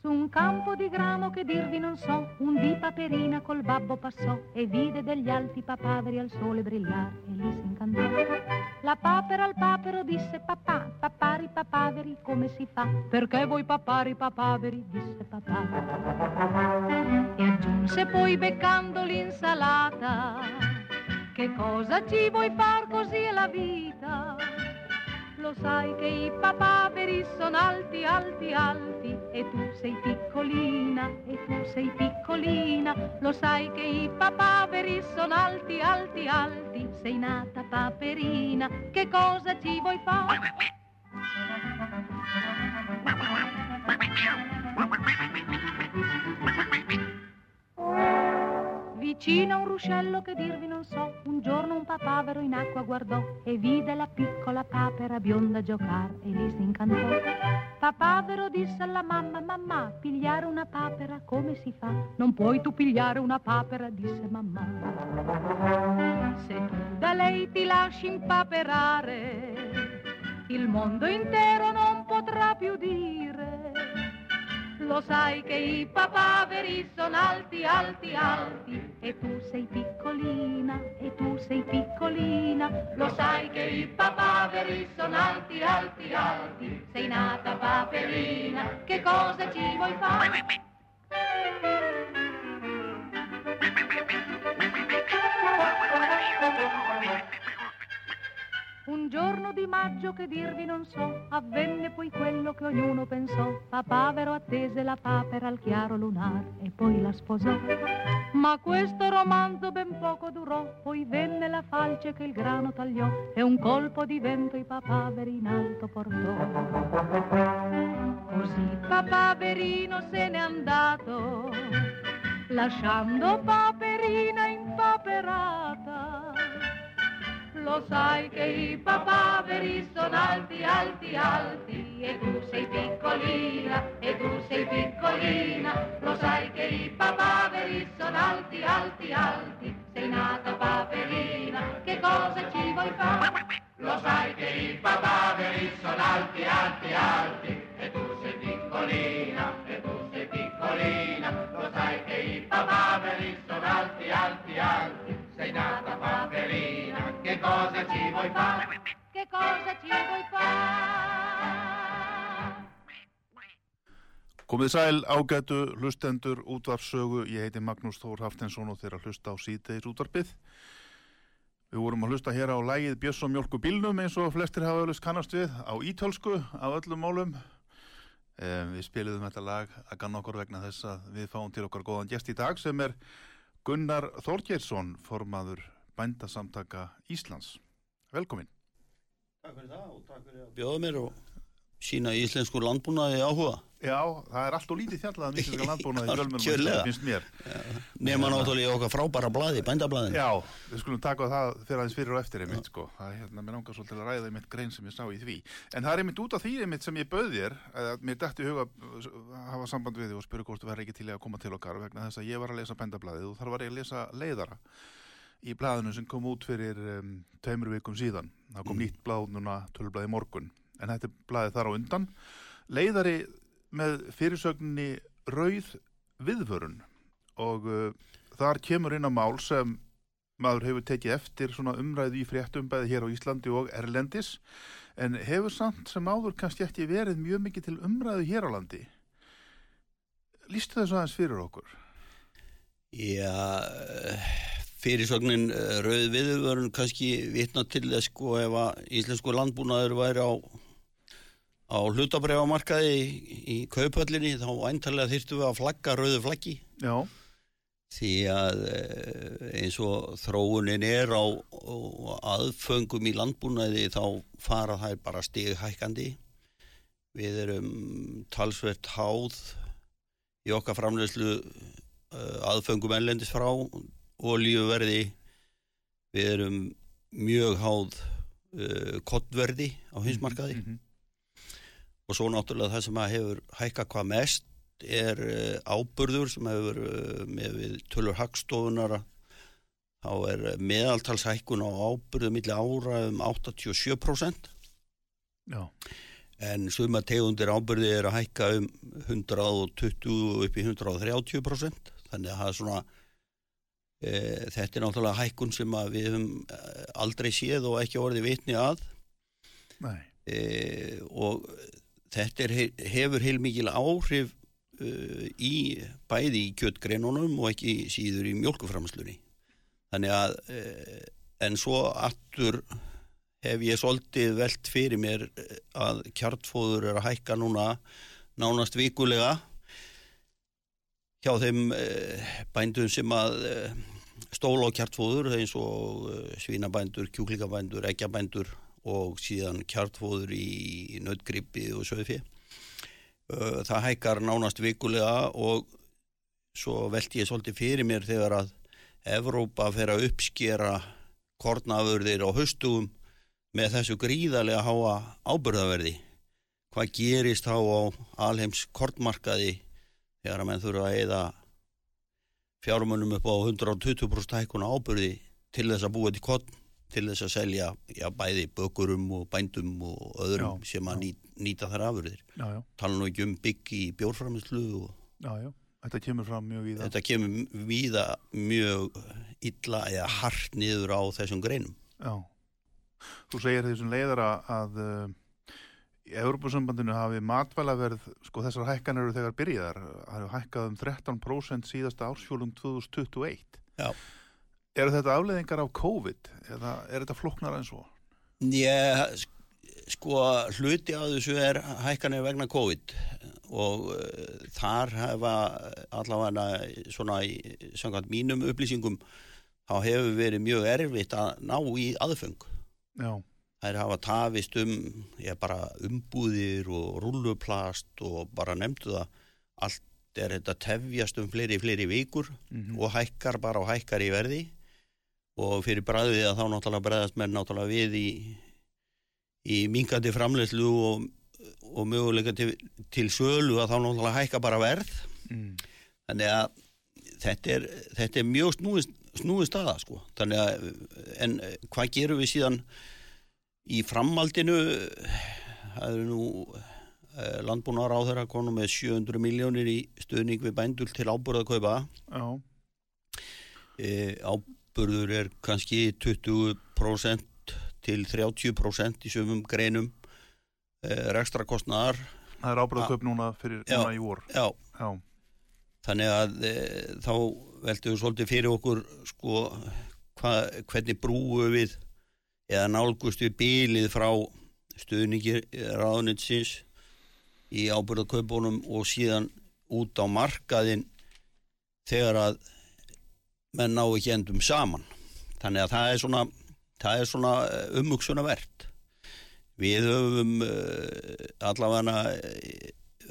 Su un campo di grano che dirvi non so, un di paperina col babbo passò e vide degli alti papaveri al sole brillare e lì si incantò. La papera al papero disse papà, papari papaveri come si fa? Perché voi papari papaveri? disse papà. E aggiunse poi beccando l'insalata, che cosa ci vuoi far così è la vita? Lo sai che i papaveri sono alti, alti, alti e tu sei piccolina, e tu sei piccolina. Lo sai che i papaveri sono alti, alti, alti, sei nata paperina. Che cosa ci vuoi fare? Vicino un ruscello che dirvi non so, un giorno un papavero in acqua guardò e vide la piccola papera bionda giocare e lì si incantò. Papavero disse alla mamma, mamma, pigliare una papera come si fa? Non puoi tu pigliare una papera, disse mamma. Se tu da lei ti lasci impaperare, il mondo intero non potrà più dire. Lo sai che i papaveri sono alti, alti, alti e tu sei piccolina, e tu sei piccolina. Lo sai che i papaveri sono alti, alti, alti, sei nata paperina. Che cosa ci vuoi fare? Un giorno di maggio che dirvi non so, avvenne poi quello che ognuno pensò. Papavero attese la papera al chiaro lunare e poi la sposò. Ma questo romanzo ben poco durò, poi venne la falce che il grano tagliò e un colpo di vento i papaveri in alto portò. Così papaverino se n'è andato, lasciando paperina impaperata. Lo sai che i papaveri sono alti, alti, alti e tu sei piccolina, e tu sei piccolina. Lo sai che i papaveri sono alti, alti, alti, sei nata paperina. Che cosa ci vuoi fare? Lo sai che i papaveri sono alti, alti, alti e tu sei piccolina, e tu sei piccolina. Lo sai che i papaveri sono alti, alti, alti, sei nata paperina. Che cosa ci vuoi fare? Che cosa ci vuoi fare? Komið sæl ágætu hlustendur útvarpsögu, ég heiti Magnús Þór Haftensson og þeirra hlusta á síðdeis útvarpið. Við vorum að hlusta hér á lægið Björs og Mjölku bílnum eins og flestir hafa öllust kannast við á ítölsku af öllum málum. Um, við spiliðum þetta lag að ganna okkur vegna þess að við fáum til okkar góðan gest í dag sem er Gunnar Þorgeirsson, formaður bændasamtaka Íslands. Velkomin. Takk fyrir það og takk fyrir að bjóða mér og sína íslensku landbúnaði áhuga. Já, það er allt og lítið fjallað um íslenska landbúnaði í Algjörlega. finnst mér. Nefna náttúrulega í okkar frábæra blaði, bændablaðin. Já, við skulum taka það fyrir aðeins fyrir og eftir einmitt sko. Það er hérna, mér langar svolítið að ræða einmitt grein sem ég sá í því. En það er einmitt út af því einmitt sem ég þér, að mér dætti í huga að hafa samband við þig og spyrja hvort þú verður ekki til í að koma til okkar vegna þess að ég var að lesa leiðara í blaðinu sem kom út fyrir um, tveimur vikum síðan. Það kom nýtt blað núna, tölublaði morgun, en þetta er blaðið þar á undan. Leiðari með fyrirsögninni Rauð viðvörun og uh, þar kemur inn á mál sem maður hefur tekið eftir svona umræðu í fréttum bæði hér á Íslandi og Erlendis en hefur samt sem áður kannski ekki verið mjög mikið til umræðu hér á landi. Lýstu þessu aðeins fyrir okkur? Já, fyrirsögnin eh, rauð viðurvörun kannski vitna til þess sko ef að íslensku landbúnaður væri á, á hlutabræfamarkaði í, í kaupöllinni þá væntalega þyrftum við að flagga rauðu flaggi. Já, því að eh, eins og þróunin er á, á aðföngum í landbúnaði þá fara þær bara stighækandi við erum talsvert háð í okkar framlegslu uh, aðföngum ellendis frá olíuverði. Við erum mjög háð uh, kottverði á hinsmarkaði Mhm. Og svo náttúrulega það sem að hefur hækka hvað mest er uh, áburður sem hefur uh, með við tölur hagstofunar þá er meðaltalshækkun á áburðu milli ára um 87% Já, en suma tegundir áburði er að hækka um 120 upp í 130% þannig að það er svona e, þetta er náttúrulega hækkun sem við höfum eh, aldrei séð og ekki orðið vitni að. E, og þetta er, hefur heilmikil áhrif e, í bæði í kjöttgreinunum og ekki síður í mjölkuframslunni þannig að e, en svo aftur hef ég svolítið velt fyrir mér eh, að kjartfóður er að hækka núna nánast vikulega hjá þeim e, bændum sem að e, stóla á kjartfóður eins og svínabændur, kjúklingabændur, eggjabændur og síðan kjartfóður í nautgrippi og sögfi. Það hækkar nánast vikulega og svo velti ég svolítið fyrir mér þegar að Evrópa fer að uppskera kornafurðir á haustugum með þessu gríðarlega háa ábyrðaverði. Hvað gerist þá á alheims kornmarkaði þegar að menn þurfa að eða fjármunum upp á 120% hækkuna ábyrði til þess að búa til korn til þess að selja já, bæði bökurum og bændum og öðrum Já, sem að já. nýt, nýta þær afurðir. Tala nú ekki um bygg í bjórframislu og. Þetta kemur fram mjög það. þetta kemur víða mjög illa eða hart niður á þessum greinum. Já. Þú segir þessum leiðara að uh, í Európusambandinu hafi matvælaverð, sko þessar hækkan eru þegar byrjaðar, hefur hækkað um 13% síðasta ársfjólum 2021. Já. Eru þetta afleðingar af COVID eða er þetta floknar en svo? Ég, sko, hluti á þessu er hækkanir vegna COVID og uh, þar hefa allavega svona í samkvæmt mínum upplýsingum þá hefur verið mjög erfitt að ná í aðfeng. Já, Þær hafa tafist um, ég bara umbúðir og rulluplast og bara nefndu það, allt er þetta tefjast um fleiri, fleiri vikur Mhm. og hækkar bara og hækkar í verði og fyrir bræðið að þá náttúrulega bregðast menn náttúrulega við í, í minkandi framleyslu og, og möguleika til, til sölu að þá náttúrulega hækka bara verð. Mm. þannig að þetta er, þetta er mjög snúið, snúið staða sko. Þannig að en eh, hvað gerum við síðan í framaldinu það eru nú eh, landbúnar á þeirra konum með 700 miljónir í stuðning við bændur til ábúrað kaupa já, e, áburður er kannski 20% til 30% í sumum greinum e, rekstrakostnaðar það er ábyrðað kaup núna fyrir Já. núna í vor. já, Já, þannig að e, þá veltum við svolítið fyrir okkur sko hva, hvernig brúu við eða nálgust við bílið frá stuðningi ráðnitsins í ábyrðakaupunum og síðan út á markaðin þegar að menn ná ekki endum saman. Þannig að það er svona það er svona umhugsunavert við höfum uh, allavega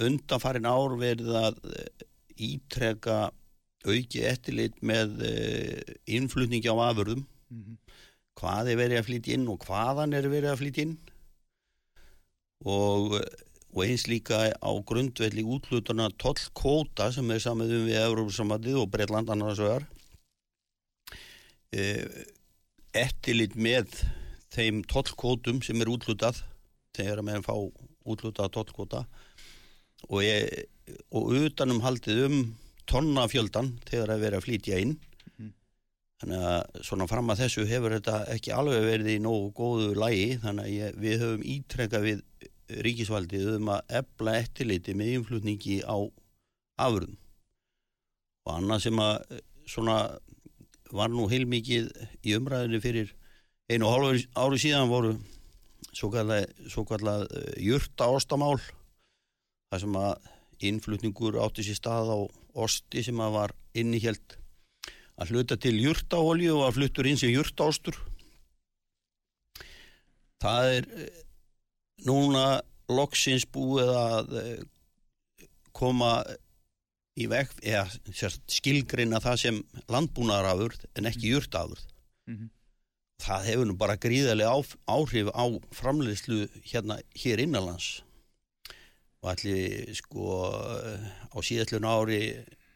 undanfarin ár verið að eh, ítreka auki eftirlit með innflutningi á afurðum. Mhm. hvað er verið að flytja inn og hvaðan er verið að flytja inn? Og, og eins líka á grundvelli útlutuna tollkóta sem er samið um við Európa-samandið og Breitland annars vegar. e, eftirlit með þeim tollkótum sem er útlutað þegar að meðan fá útlutað tollkóta og, ég, og utanum haldið um tonnafjöldan þegar að vera að flytja inn Þannig að svona fram að þessu hefur þetta ekki alveg verið í nógu góðu lægi þannig að ég, við höfum ítrekka við ríkisvaldið um að ebla eftirliti með innflutningi á afurðum. Og annað sem að eh, svona var nú heilmikið í umræðinu fyrir einu og hálfu ári síðan voru svo kallað, kallað jurta ástamál þar sem að innflutningur átti sér stað á osti sem að var innihjelt að hluta til jurtaolju og að fluttur inn sem jurtaástur það er eh, núna loksins búið að eh, koma í veg, eða sérst, skilgrina það sem landbúnaðarafurð en ekki. Mhm. Það hefur nú bara gríðarlega áhrif á framleiðslu hérna hér innanlands og allir sko á síðastlun ári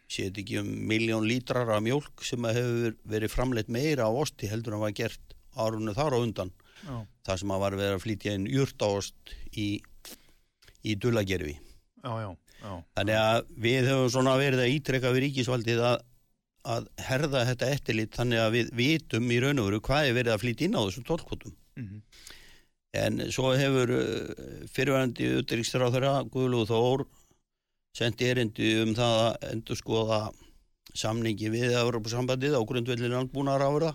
séð þetta ekki um miljón lítrar af mjólk sem hefur verið framleitt meira á osti heldur en var gert árunni þar á undan Já, þar sem að var verið að flytja inn jurtaost í, í dullagerfi. já, já, já. Þannig að við höfum svona verið að ítrekka við ríkisvaldið að, að herða þetta eftirlit þannig að við vitum í raun og veru hvað er verið að flytja inn á þessum tólkvotum. Mhm. En svo hefur fyrirvændi utryggstur á þeirra Guðlúð Þór sendi erindi um það að endur skoða samningi við Európa-sambandið á grundvellin landbúnaðar ára.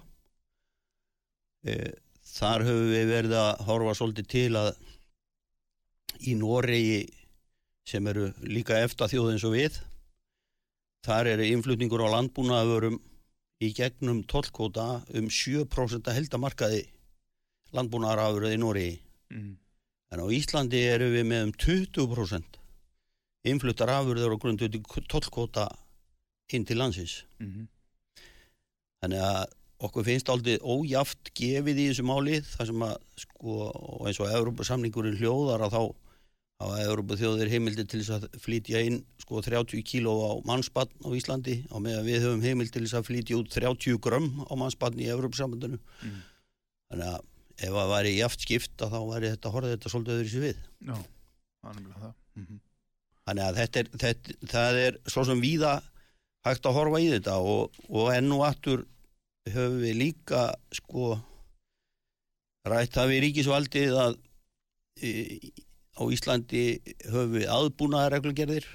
E, þar höfum við verið að horfa svolítið til að í Noregi sem eru líka eftir þjóð eins og við þar eru innflutningur á landbúnaðavörum í gegnum tollkóta um 7% heldamarkaði landbúnaðarafurð í Noregi Mhm. en á Íslandi eru við með um 20% innfluttar afurður og grunduði tollkóta inn til landsins Mhm. þannig að okkur finnst aldrei ójaft gefið í þessu máli þar sem að sko eins og Európa-samningurinn hljóðar að þá hafa Európa-þjóðir heimildi til þess að flytja inn sko 30 kíló á mannspann á Íslandi á meðan við höfum heimild til þess að flytja út 30 grömm á mannspann í Európa-sambandinu Mhm. þannig að ef það væri jaft skipta þá væri þetta horfið þetta svolítið öðru sér við Já, það það. Mhm. Þannig að þetta er, þetta, það er svo sem víða hægt að horfa í þetta og, og enn og aftur höfum við líka sko rætt það við ríkisvaldið að e, á Íslandi höfum við aðbúnaða reglugerðir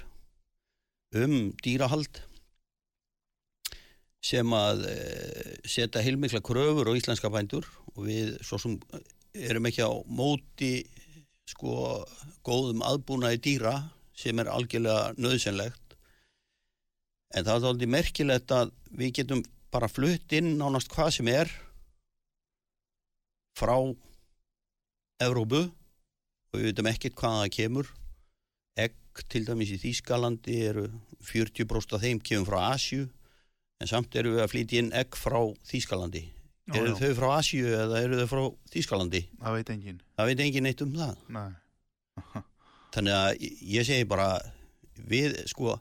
um dýrahald sem að e, setja heilmikla kröfur á íslenska bændur og við svo sem erum ekki á móti sko góðum aðbúnaði dýra sem er algjörlega nöðsynlegt en það er alveg merkilegt að við getum bara flutt inn nánast hvað sem er frá Evrópu og við veitum ekkert hvað það kemur. Egg til dæmis í Þýskalandi eru 40% af þeim kemur frá Asju en samt eru við að flytja inn egg frá Þýskalandi. Eru þau frá Asju eða eru þau frá Þýskalandi? Það veit enginn. það veit engin neitt um það. Þannig að ég segi bara við sko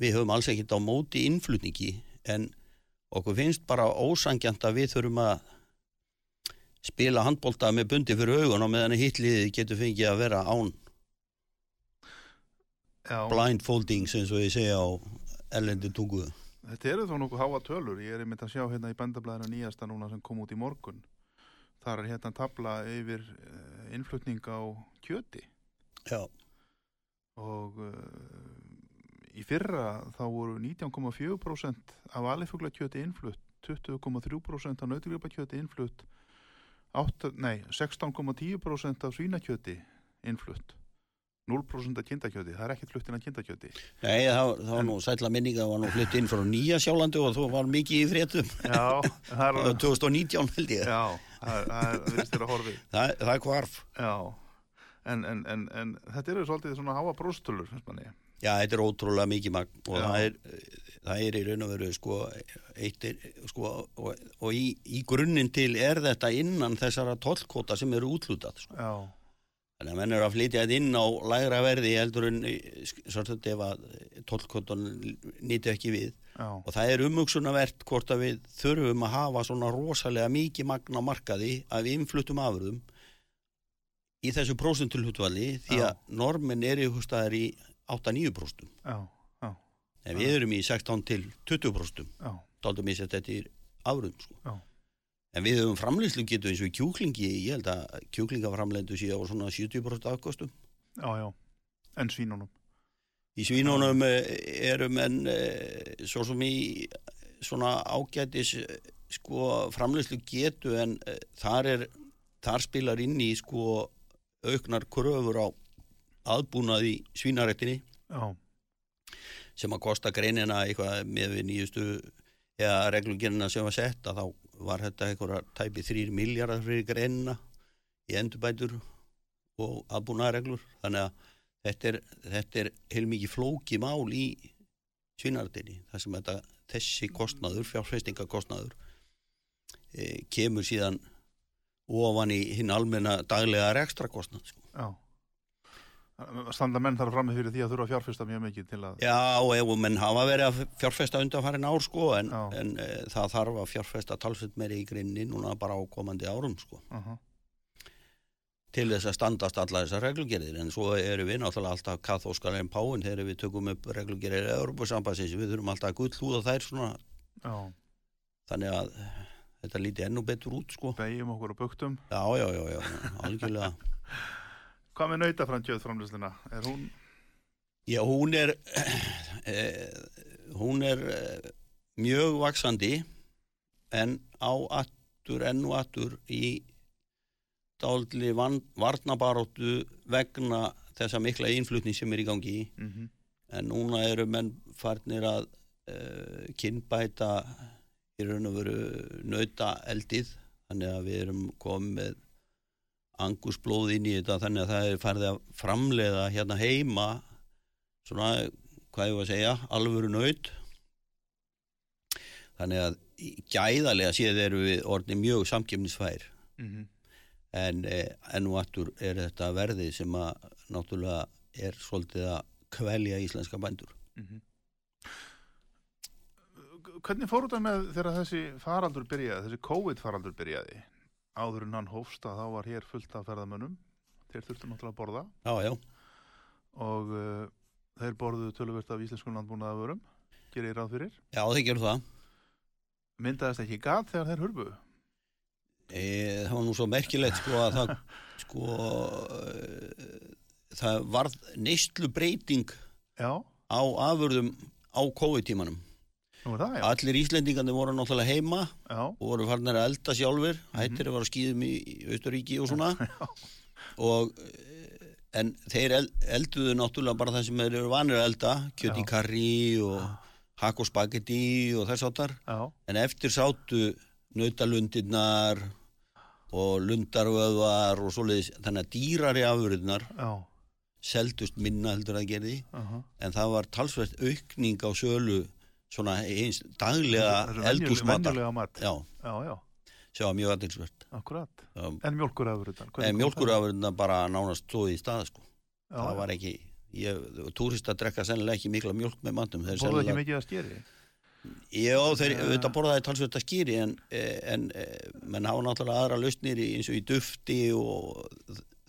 við höfum alls ekkert á móti innflutningi en okkur finnst bara ósangjant að við þurfum að spila handbólta með bundi fyrir augun og meðan hitliðið getur fengið að vera án Já, blindfoldings eins og ég segja á ellendi tungu þetta eru þó nokkuð háa tölur. Ég er einmitt að sjá hérna í bandablaðinu nýjasta núna sem kom út í morgun. Það er hérna tabla yfir uh, innflutning á kjöti Já, og uh, í fyrra þá voru 19,4% af alifuglakjöti innflutt, 20,3% af nautugripakjöti innflutt, 8, nei, 16,10% af svínakjöti innflutt, 0% af kindakjöti, það er ekkert flutt inn af kindakjöti. Nei, það, það var nú sætla minninga það var nú flutt inn frá Nýja Sjálandi og þú var mikið í fréttum. Já, það er, Það var 2019 held ég. Já, það, það það, það er hvarf. Já, en, en, en, en þetta eru svolítið svona háa bróstölur, finnst manni. Já, þetta er ótrúlega mikið magn og það er, það er í raun og veru sko, eitt er, sko og, og í, í grunninn til er þetta innan þessara tollkóta sem eru útlutað sko. Já, Þannig að menn eru að flytja þetta inn á lægra verði heldur en svolítið ef að tollkótan nýti ekki við. Já, og það er umhugsunavert hvort að við þurfum að hafa svona rosalega mikið magn á markaði af innfluttum afurðum í þessu prósentulhutvali því að normin er í hústaðar í 8-9% já, já, en við erum í 16 til 20% já, daldum ég sett þetta í afurðum sko. en við höfum framlýslu getur eins og í kjúklingi. Ég held að kjúklingaframlendu sé á svona 70% afkostum já, já, en svínunum. í svínunum eh, eru menn eh, svo sem í svona ágætis eh, sko framlýslu getu en eh, þar er þar spilar inn í sko auknar kröfur á aðbúnað í svínarættinni Já, sem að kosta greinina eitthvað með við nýjustu eða reglugjörnina sem var sett að þá var þetta eitthvað tæpi þrýr miljardar fyrir greinina í endurbætur og aðbúnaðareglur þannig að þetta er, þetta er heilmikið flóki mál í svínardinni þar sem þetta, þessi kostnaður, fjárfestingakostnaður e, kemur síðan ofan í hinn almenna daglega rekstra kostnað sko. Já. Standa menn þarf frammi fyrir því að þurfa að fjárfesta mjög mikið til að... Já, og ef menn hafa verið að fjárfesta undanfærin ár sko, en, en e, það þarf að fjárfesta talsveit meiri í grinni núna bara á komandi árum sko, Uh -huh. til þess að standast alla þessar reglugerðir, en svo erum við náttúrulega alltaf kathóskar en páin þegar við tökum upp reglugerðir eða Europasambassins, við þurfum alltaf að gullhúða þær svona, Já, þannig að þetta líti ennú betur út sko. begjum okkur og buktum. Já, já, já, já, algjörlega. Hvað með nautaframkjöð framlýsluna? Er hún... Já, hún er, e, hún er e, mjög vaksandi en á aftur, enn og aftur í dálitli van- varnabaróttu vegna þessa mikla innflutning sem er í gangi Mm en núna eru menn farnir að e, kynbæta í raun og veru nauta eldið þannig að við erum komið angusblóð inn í þetta þannig að það er farið að framleiða hérna heima svona, hvað ég var að segja, alvöru naut þannig að gæðarlega séð eru við orðni mjög samkjöfnisfær -hmm. en eh, enn og aftur er þetta verðið sem að náttúrulega er svolítið að kvelja íslenska bændur Hvernig fór þetta með þegar þessi faraldur byrjaði, þessi COVID faraldur byrjaði? Áður en hann hófst að þá var hér fullt af ferðamönnum. Þeir þurftu náttúrulega að borða Já, já, og uh, þeir borðuðu töluvert af íslenskum landbúnaðavörum, gerir ég ráð fyrir. já þeir gerðu það Myndaðist ekki gat þegar þeir hurfu? e, það var nú svo merkilegt sko að það sko e, það varð neistlu breyting Já, á afurðum á COVID-tímanum nú er það, allir Íslendingandi voru náttúrulega heima Já, og voru farnir að elda sjálfur hættir að vera skýðum í í Austuríki og svona. Og eh, en þeir el, elduðu náttúrulega bara það sem þeir eru vanir að elda kjöt í Já. karri og hakk og spagetti og þess áttar en eftir sátu nautalundirnar og lundarvöðvar og svoleiðis. Þannig að dýrari afurðnar já. seldust minna heldur að gerði. Uh en það var talsvert aukning á sölu svona eins daglega já, Já, já, sem var mjög. Já. En mjölkurafurðan? en mjölkurafurðina bara nánast stóði í stað sko. Já, það já. var ekki túrista drekka sennilega ekki mikla mjölk með matum þeir Borðu ekki sennilega, mikið að skeri? já þeir auðvitað borðaði talsvert að skýri en, en, en menn hafa náttúrulega aðra lausnir eins og í dufti og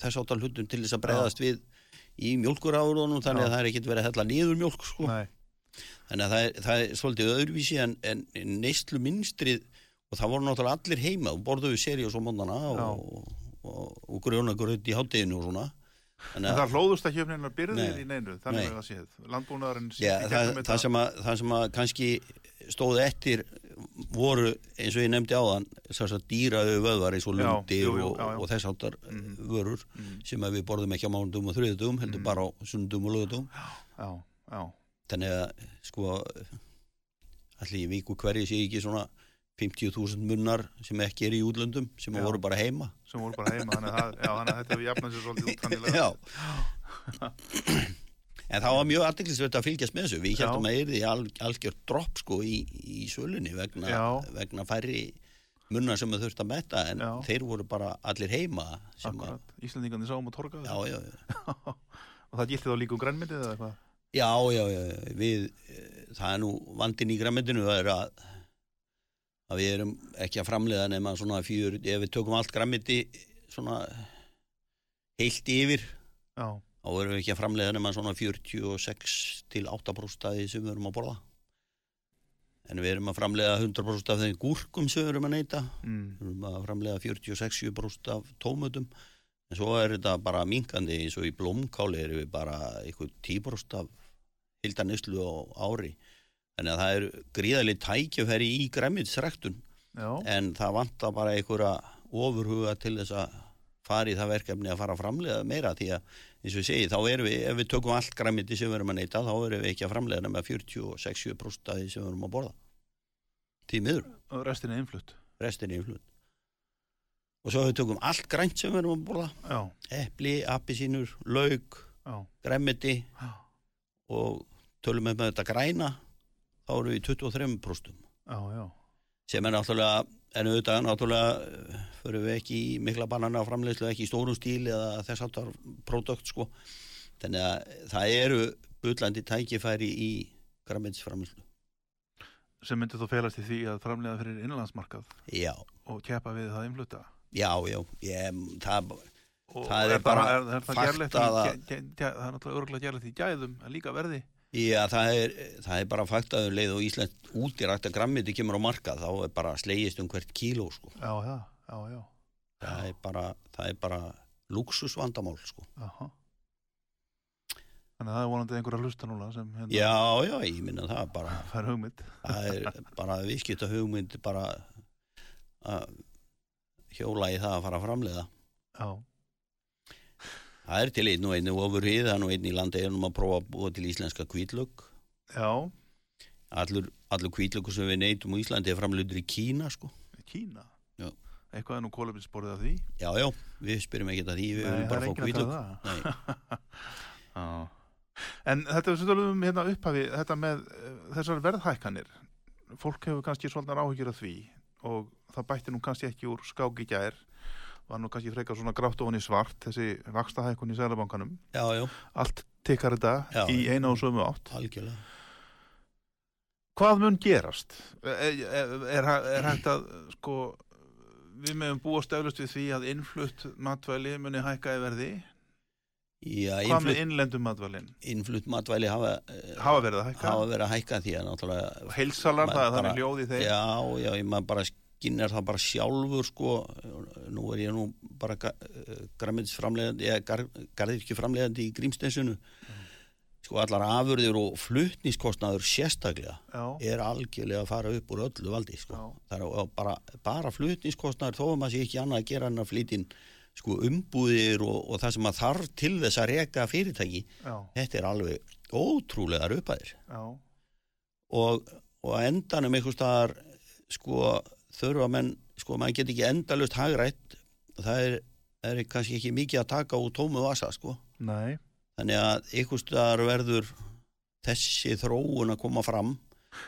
þess áttal hlutum til þess að bregðast við í mjölkurafurðunum þannig Já. að það er ekkert verið að hella niður mjölk sko. Nei, Þannig að það er, það er svolítið öðruvísi en, en neyslu minnstrið og það voru náttúrulega allir heima og borðuðu seri og svo móndana og, og, og grjónagröð í hátteginu og svona. en það hlóðust ekki upp neina byrðir Nei. í neinu, þannig Nei. að það séð. Landbúnaðarinn já, það, það, sem að, það sem að kannski stóð eftir voru eins og ég nefndi áðan þess að dýraðu vöðvar eins og Já, jú, og, já, já. og þess áttar Mhm. vörur sem að við borðum ekki á mánudum og þriðudum heldur bara á sundum og lögutum Já, já, þannig að sko allir í viku hverju sé ekki svona 50.000 munnar sem ekki er í útlöndum sem Já. voru bara heima. Sem voru bara heima, þannig að, já, að þetta við jafnað sér svolítið út þannig Já. En það var mjög aðdeklisveit að fylgjast með þessu. Við heldum að yrði al, algjör dropp sko í, í sölunni vegna, vegna færri munnar sem þau þurft að metta en Já. þeir voru bara allir heima Íslandingandi sáum að torga já, já, já, og það gilti þá líka um grænmyndið eða eitthvað já, já, já, við, eh, það er nú vandin í grammendinu það er að að við erum ekki að framleiða nema svona fjör, ef við tökum allt grammeti svona heilt yfir Já, þá erum við ekki að framleiða nema svona 46 til 8% af því sem við erum að borða. En við erum að framleiða 100% af þeim gúrkum sem við erum að neyta. Mm, við erum að framleiða 46% af tómutum en svo er þetta bara minkandi eins og í blómkáli erum við bara eitthvað 10% af hildanislu á ári. Þannig að það er gríðalið tækjafæri í græmitsræktun já, en það vantar bara einhverja ofurhuga til þess að fara í það verkefni að fara að framleiða meira því að eins og ég segi, þá erum við, ef við tökum allt græmiti sem við erum að neyta, þá erum við ekki að framleiða nema 40-60% af því sem við erum að borða. Því miður, og restin er innflutt. Restin er influt. og svo við tökum allt grænt sem við erum að borða Já, epli, já, gremmiti já, og tölum við með þetta græna þá erum við í 23% já, já. sem er náttúrulega en auðvitað náttúrulega eh, förum við ekki í mikla banana framleiðslu ekki í stórum stíl eða þess aftar pródökt sko þannig að það eru bullandi tækifæri í græmitsframleiðslu Sem myndi þá felast í því að framlega fyrir innlandsmarkað já, og keppa við það innfluta. já, já ég, það, Og Það er bara er, er það gerlegt að- það er náttúrulega örgulega gerlegt í gæðum en líka verði. Já, það er það er bara faktaður leið og Ísland út í rækta græmiti kemur á markað þá er bara slegist um hvert kíló sko Já, já, já, já. það er bara, það er bara luxusvandamál sko Aha. Þannig að það er vonandi einhver að hlusta núna sem hérna já, já, ég minna það bara fær hugmynd. það er bara viðskipta hugmynd bara að hjóla í það að fara að framleiða Já, það er til einn og einn ofur hið það er nú einn í landi erum að prófa að búa til íslenska kvítlögg já, allur, allur kvítlöggur sem við neytum á Íslandi er framleidur í Kína sko Kína. Já. Eitthvað er nú kóluminsborðið af því. já, já, við spyrum ekki að því við Nei, það bara er fá enginn að kvítlögg tala um Nei, Já. En þetta er svolítið um hérna upphafi, þetta með uh, þessar verðhækkanir. Fólk hefur kannski svolítið áhyggjur af því og það bætti nú kannski ekki úr skák í gær. Var nú kannski frekar svona grátt ofan í svart, þessi vakstahækkun í Sælabankanum. Allt tikkar þetta Já. í eina og sömu átt. algjörlega Hvað mun gerast? Er, er, er, er hægt að, sko, við meðum búast eflust við því að innflutt matvæli muni hækka í verði? já, Hvað með innflutt, innlendum matvælin? innflutt matvæli hafa, eh, Hafa verið að hækka? hafa verið að hækka því að náttúrulega Heilsalar, Ma- það er bara- þannig hljóð í þeim? Já, já, ég maður bara skinnir það bara sjálfur sko, nú er ég nú bara græmiðsframlegandi eða gar, garðirkjuframlegandi í grímstensunu sko allar afurðir og fluttnískostnaður sérstaklega Já, er algjörlega að fara upp úr öllu valdi sko. Það er bara, bara fluttnískostnaður þó að maður sé ekki annað að gera en að flytinn sko umbúðir og, og það sem maður þarf til þess að reka fyrirtæki já, þetta er alveg ótrúlegar uppæðir og, og endanum einhvers staðar sko þurfa menn sko maður get ekki endalust hagrætt það er, er kannski ekki mikið að taka úr tómu vasa sko nei. þannig að einhvers staðar verður þessi þróun að koma fram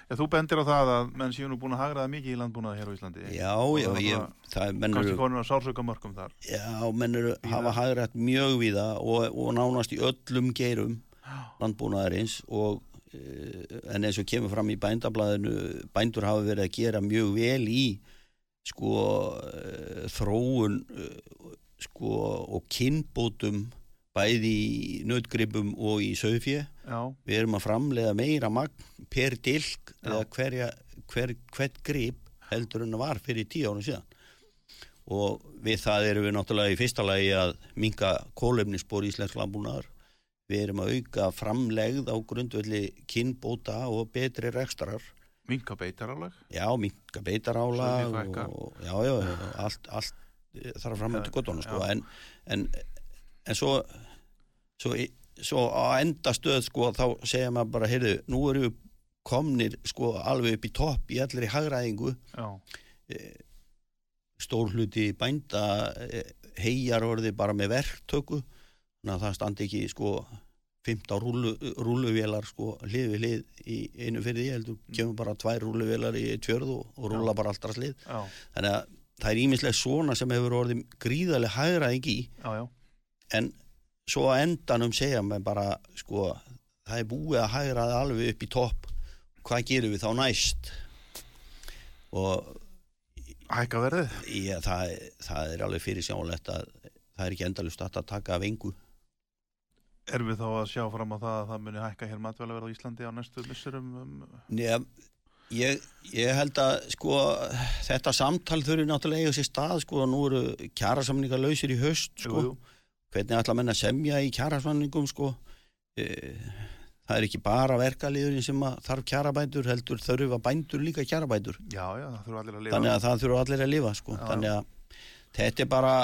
Já, þú bendir á það að menn séu nú búin að hagraða mikið í landbúnaði hér á Íslandi. já, já, það ég, það er menn Kannski eru, konur að sársöka mörgum þar. já, menn eru Víða. hafa hagrætt mjög víða og, og nánast í öllum geirum landbúnaðarins og en eins og kemur fram í bændablaðinu bændur hafa verið að gera mjög vel í sko eh, þróun eh, sko og kynbótum bæði í nautgripum og í sögfjö já, við erum að framleiða meira magn per dilk eða hverja, hver, hvert grip heldur en það var fyrir tíu árum síðan. Og við það erum við náttúrulega í fyrsta lagi að minka kólefnisspor íslensk landbúnaðar við erum að auka framlegð á grundvelli kynbóta og betri rekstrar minka beitarallag. já, minka beitarála Sauðfé fækka. og já, já, allt, allt eh, þarf fram Já, til gottona sko, en, en, en svo, svo svo á enda stöð sko, þá segja maður bara, heyrðu, nú eru við komnir sko alveg upp í topp í allir í hagræðingu. Já, stór hluti bænda heigjar orði bara með verktöku að það standi ekki sko 15 rúlu, rúluvélar sko hlið við hlið í einu fyrir því heldur kemur bara tvær rúluvélar í tjörð og, rúla bara alltaf slið þannig að það er ímislega svona sem hefur orðið gríðarlega hagræðing í. Já, já. en svo að endanum segja maður bara sko það er búið að hægraða alveg upp í topp. Hvað gerum við þá næst? Og Hækka verðið. Já, það, það er alveg fyrir sjálflegt að það er ekki endalust að taka af engu. Erum við þá að sjá fram á það að það muni hækka hér matvælaverð á Íslandi á næstu missurum? Um, Njá, ég, ég held að sko þetta samtal þurfi náttúrulega eiga sér stað sko nú eru kjærasamningar lausir í höst sko. jú, jú. Hvernig ætla menn að semja í kjærasamningum sko. E, það er ekki bara verkaliðurinn sem að þarf kjærabændur heldur þurfa bændur líka kjærabændur. Já, já, það þurfa allir að lifa. Þannig að það þurfa allir að lifa sko. Já, Þannig að þetta er bara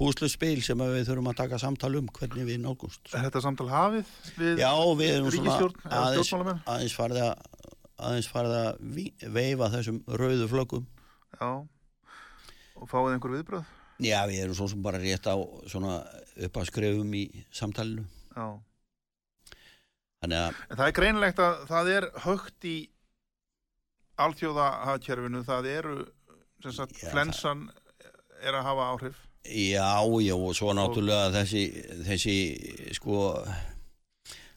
búsluspil sem að við þurfum að taka samtal um hvernig við nálgumst. Er þetta samtal hafið við ríkistjórn eða stjórnmálamenn? aðeins farið að aðeins farið að veifa þessum rauðu flöggum Já. Og fáið einhver viðbröð? Já, við erum svo sem bara rétt á svona upp að skrefum í samtalinu. Já. Að, En það er greinilegt að það er högt í alþjóðahagkerfinu, það eru sem sagt, Já, flensan er að hafa áhrif. Já, já, og svo náttúrulega þessi, þessi, sko,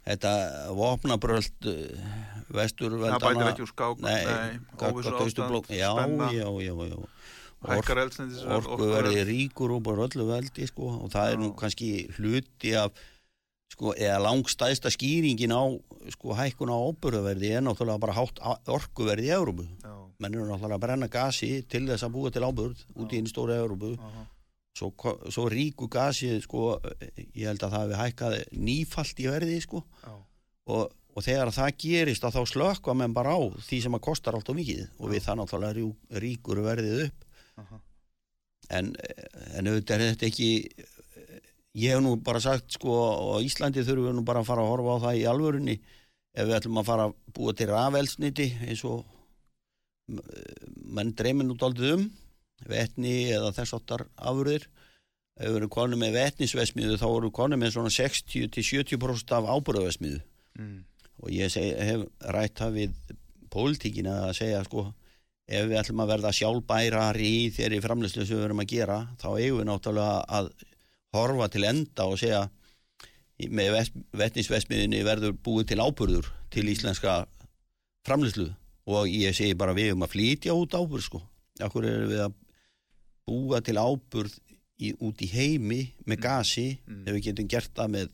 þetta vopnabröld uh, vestur Það bætir ekki úr skák, Nei, óvissu ástand, já, spenna, já, já, já. eldsneitis orku verði ríkur og bara öllu veldi sko, og það er nú Já. kannski hluti af sko, eða langstæðsta skýringin á sko, hækkun á óbúruverði er náttúrulega bara hátt orkuverði í Európu Já, menn eru náttúrulega að brenna gasi til þess að búa til ábúrð út í einn stóra Európu svo, svo ríku gasi sko, ég held að það hefði hækkað nýfalt í verði sko, já, og, og þegar það gerist að þá slökka menn bara á því sem að kostar allt og mikið. Og við það náttúrulega rjú- ríkur verðið upp. Aha, en, en auðvitað er þetta ekki ég hef nú bara sagt sko á Íslandi þurfum við nú bara að fara að horfa á það í alvörunni. Ef við ætlum að fara að búa til rafelsniti eins og menn dreymir nú daldið um vetni eða þess áttar afurðir. Ef við erum konum með vetnisvesmiðu þá erum við konum með svona 60-70% af ábúrðavesmiðu mm, og ég seg, hef rætt það við pólitíkina að segja sko ef við ætlum að verða sjálfbærari í þeirri framlýslu sem við verum að gera þá eigum við náttúrulega að horfa til enda og segja með vetnisvesmiðinni verður búið til ábyrður til íslenska framlýslu og ég segi bara við um að flytja út ábyrð sko. Okkur erum við að búa til ábyrð í, út í heimi með gasi Mm. ef við getum gert það með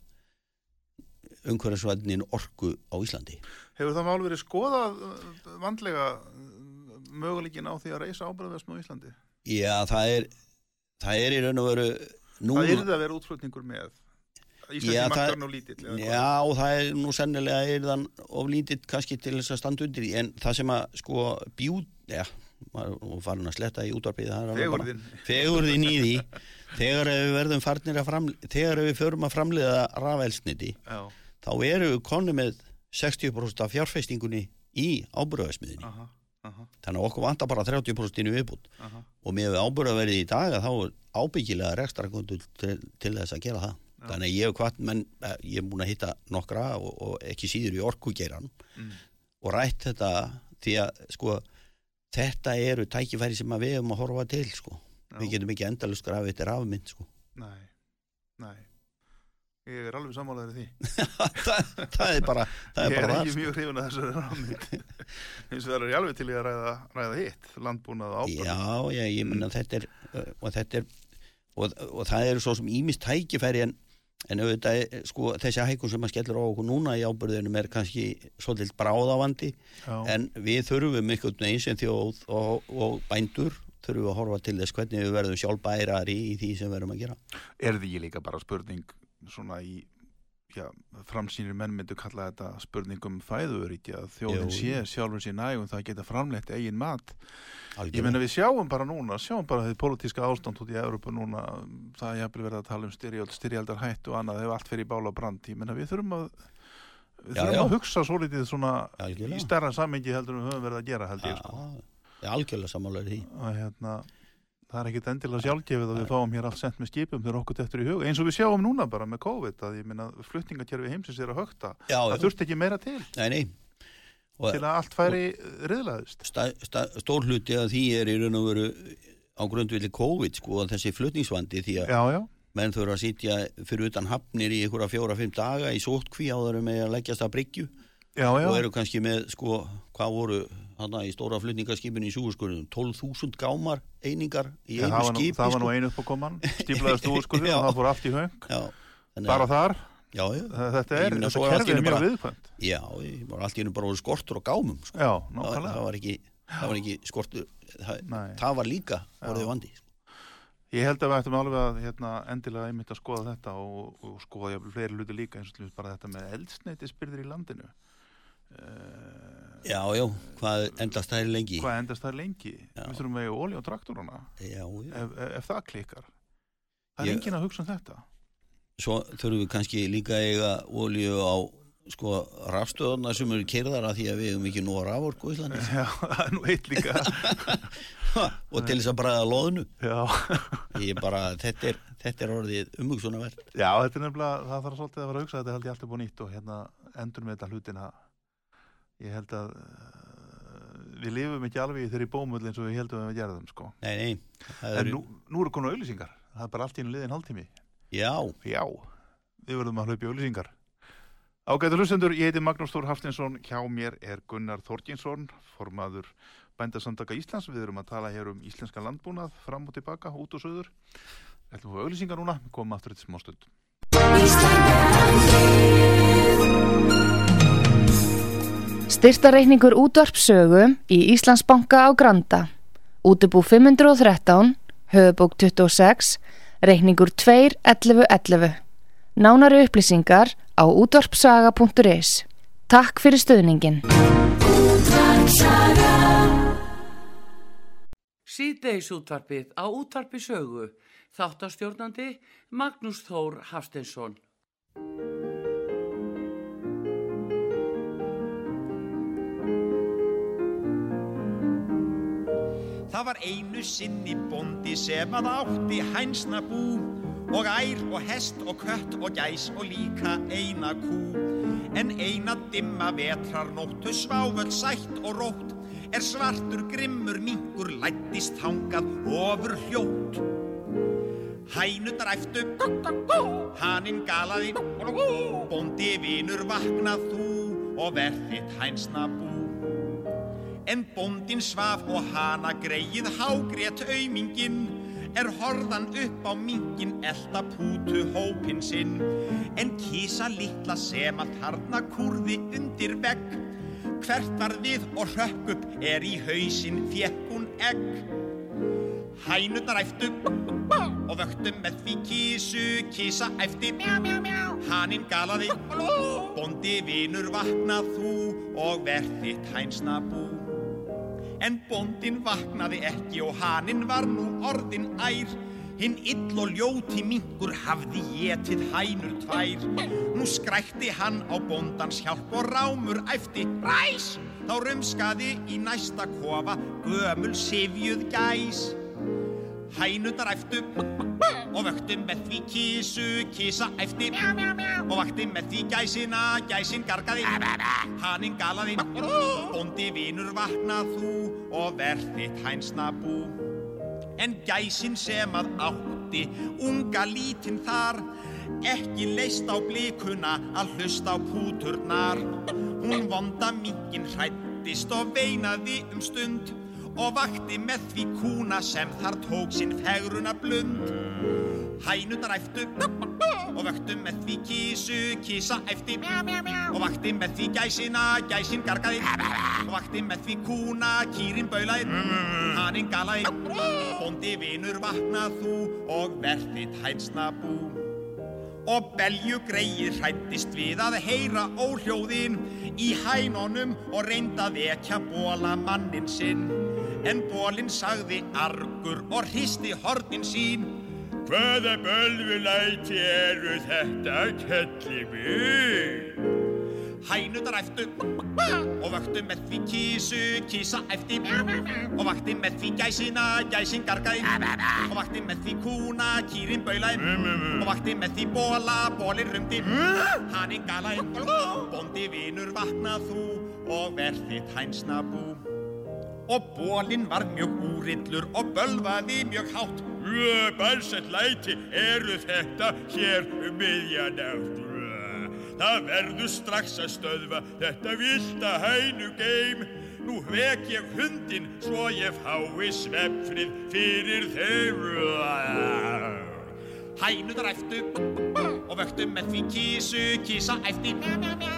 umhverfisvæðnin orku á Íslandi Hefur það mál verið skoðað uh, vandlega möguleikin á því að reysa ábyrðavesm á Íslandi? Já, það er það er í raun og veru nú, Það yrði að vera útflutningur með Íslenski Já, það- markarinn og lítill? Já, það er nú sennilega er þann of lítið kannski til þess að standa undir því en það sem að sko bjú, já, er farin að sletta í útvarpið Fegurðin. í því. Þegar við verðum farnir að framlega þegar við förum að framlega rafelsniti Já, þá eru við konni með 60% af fjárfestingunni í ábúröðasmiðinni þannig að okkur vantar bara 30% inn í viðbútt og með ábúröðaverði í dag að þá er ábyggilega rekstrakondur til, til þess að gera það. Þannig að ég hef hvart menn eh, ég er búin að hitta nokkra og, og ekki síður í orkugeiran Mm. og rætt þetta því að sko þetta eru tækifæri sem við hefum að horfa til sko. Við getum ekki endalust grafið þetta rafmynd sko. Nei, nei. Ég er alveg sammálaður í því. Það, það er bara það Ég er er bara ekki sko. mjög hrifun að þessu rámið eins og það er ég alveg til í að ræða, ræða hitt landbúnað og ábyrð já, já, ég menna þetta er og þetta er og, og það eru svo sem ímist tækifæri en, en auðvitað, er, sko, þessi hækun sem að skellur á okkur núna í ábyrðunum er kannski svolítið bráðavandi. En við þurfum einhvern veginn sem þjóð og, og bændur þurfum við að horfa til þess hvernig við verðum sjálfbærari í því sem við erum að gera. Er því líka bara spurning svona í framsýnir menn myndu kalla þetta spurning um fæðuríki að þjóðin sé sjálfur sér nægum það að geta framleitt eigin mat ég Algjörlega. menna við sjáum bara núna sjáum bara því pólitíska ástand út í Európa núna það er jafnvel verið að tala um styrjald styrjaldar hætt og annað ef allt í bála brand ég menna við þurfum að við Já, þurfum já. að hugsa svo litið svona Algjörlega. í stærra sammengi heldur en við höfum verið að gera held ég Já, sko. ég algjörlega í því að hérna það er ekkit endilega sjálfgefið að við fáum hér allt sendt með skipum þegar okkur þetta er í hug. Eins og við sjáum núna bara með COVID að ég minna flutningakerfi heimsins er að högta. Það já. þurfti ekki meira til. Nei, nei. Og til að allt færi riðlaðist. Stór hluti af því er í raun og veru á grundvilli COVID sko að þessi flutningsvandi því að já, já, menn þurfa að sitja fyrir utan hafnir í einhverja fjóra-fimm daga í sótkví áður með að leggjast að bryggju. Já, já. Og eru kannski með sko hvað voru hana í stóra flutningaskipinu í Súgurskurðum 12.000 gámar einingar í einu það, var nú, skipi það var nú sko. einu upp á koman stíflaðist Já. og það fór allt í höng Já, bara þar, já, já, þetta er þetta er allt í kerfi er mjög viðkvæmt já, allt í einu bara orðið skortur og gámum sko. já, það, nákvæmlega það ekki það var ekki skortur það, það var líka orðið vandi sko. Ég held að við ættum alveg að hérna, endilega einmitt að skoða þetta og, og skoða jafnvel fleiri hluti líka eins og bara þetta með eldsneitisbyrðir í landinu. Uh, já, já, hvað endast það er lengi hvað endast það lengi? Já. Við þurfum að eiga olí á traktoruna já, já. ef, ef, það klikkar. Það er Ég- enginn að hugsa um þetta. svo þurfum við kannski líka að eiga olíu á sko rafstöðuna sem eru kerðara því að við hefum ekki nóg raforku í Íslandi Já, það er nú eitt líka. og til þess að bræða loðnu Já, ég bara, þetta er, þetta er orðið umhugsunarverð já, þetta er nefnilega, það þarf svolítið að vera að hugsa, þetta ég alltaf búið nýtt og hérna endur með þetta hlutina. Ég held að uh, við lifum ekki alveg í þeirri bómull eins og við heldum að við gerðum, sko. nei, nei, það En eru, nú, nú eru konar auðlýsingar, það er bara allt í einu liðin hálftími. já, Já, við verðum að hlaupa í auðlýsingar. Ágætu hlustendur, ég heiti Magnús Þór Haftinsson, hjá mér er Gunnar Þorginsson, formaður bændasamtaka Íslands. Við erum að tala hér um íslenska landbúnað, fram og tilbaka, út og söður. Við ætlum að fá auðlýsingar núna, við komum aftur eitt smá stund. Styrtareikningur útvarpsögu í Íslandsbanka á Granda. Útubú 513, höfubók 26, reikningur 2.11.11. Nánari upplýsingar á útvarpsaga.is. Takk fyrir stöðningin. Síðdeis útvarpið á útvarpi sögu. Þáttastjórnandi Magnús Þór Hafsteinsson. Það var einu sinni bondi sem að átti hænsna bú og ær og hest og kött og gæs og líka eina kú. En eina dimma vetrar nóttu sváföld sætt og rótt er svartur grimmur mingur lættist hangað ofur hljótt. Hænundar æftu, haninn galaði, bondi vinur vaknað þú og verðitt hænsna bú. En bóndin svaf og hana greið hágrét aumingin Er horðan upp á mingin elda pútu hópin sinn. En kísa litla sem að þarna kurði undir vegg. Hvert var við og hrökk upp er í hausinn fjekk hún egg. Hænurnar æftu og vöktu með því kísu Kísa æfti. Haninn galaði. Bóndi vinur vaknað þú og verðitt hænsna bú En bóndin vaknaði ekki og haninn var nú orðin ær. Hinn ill og ljóti mingur hafði getið hænur tvær. Nú skrækti hann á bóndans hjálp og rámur æfti ræs. Þá rumskaði í næsta kofa gömul sifjuð gæs. Hænundar æftu og vöktu með því kísu, kísa æfti og vakti með því gæsina, gæsin gargaði, haninn galaði, bondi vinur vaknað þú og verðitt hænsna bú. En gæsin sem að átti, unga lítinn þar, ekki leist á blikuna að hlusta á púturnar. Hún vonda mingin hrættist og veinaði um stund og vakti með því kúna sem þar tók sinn fegruna blund. Hænundar æftu og vöktu með því kísu, kísa æfti og vakti með því gæsina, gæsin gargaði og vakti með því kúna, kýrin baulaði, haninn galaði, bóndi vinur vaknað þú og verðitt hænsna bú. Og belju greið hrættist við að heyra óhljóðin í hænunum og reynda vekja bóla mannin sinn. En bólinn sagði argur og hristi hornin sín. Hvaða bölvulæti eru þetta, kelli mig? Hænundar æftu og vöktu með því kísu, kísa æfti. Og vakti með því gæsina, gæsin gargaði. Og vakti með því kúna, kýrin baulaði. Og vakti með því bóla, bólinn rumdi. Haninn galaði, bóndi vinur vaknað þú og verðitt hænsna bú og bólinn var mjög úrillur og bölvaði mjög hátt Balsett læti eru þetta hér um miðjanátt Það verður strax að stöðva þetta vilda hænu geim. Nú vek ég hundin svo ég fái svefnfrið fyrir þeim. Hænuðar æftu og vöktu með því kísu, kísa æfti.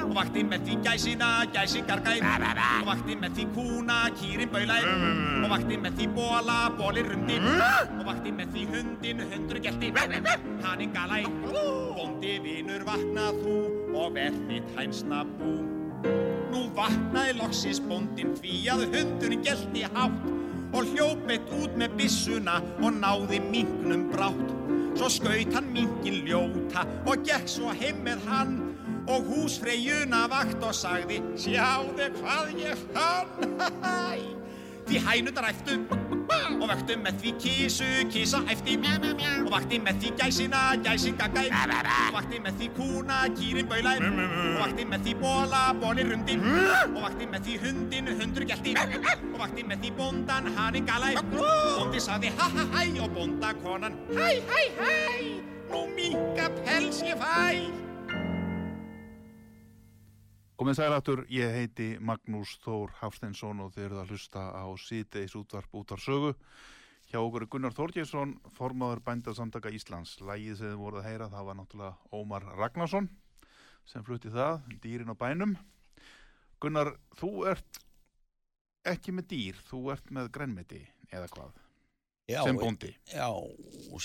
Og vakti með því gæsina, gæsin gargaði og vakti með því kúna, kýrin baulaði og vakti með því bóla, bólin rumdi og vakti með því hundin, hundur gelti. Haninn galaði, bondi vinur vaknað þú og verðitt hænsna bú. Nú vaknaði loksins bóndin því að hundurinn gelti hátt og hljópett út með byssuna og náði minknum brátt. Svo skaut hann minkin ljóta og gekk svo heim með hann. Og húsfreyjuna vakt og sagði Sjáðu hvað ég fann. Því hænundar æftu og vöktu með því kísu, kísa eftir og vakti með því gæsina, gæsin gaggaði og vakti með því kúna, kýrin baulaði og vakti með því bóla, bóli rundi og vakti með því hundin, hundur gælti og vakti með því bóndan, haninn galaði bóndi saði ha ha hæ og bónda konan hæ hæ hæ, nú minka pels ég fæ Komið sælættur, ég heiti Magnús Þór Hafsteinsson og þið eruð að hlusta á síðdeis útvarp útvarsögu. Hjá okkur Gunnar Þorgjesson, formaður bændasamtaka Íslands. Lægið sem þið voruð að heyra, það var náttúrulega Ómar Ragnarsson sem flutti það, dýrin á bænum. Gunnar, þú ert ekki með dýr, þú ert með grænmeti eða hvað, Já, sem bóndi. Já,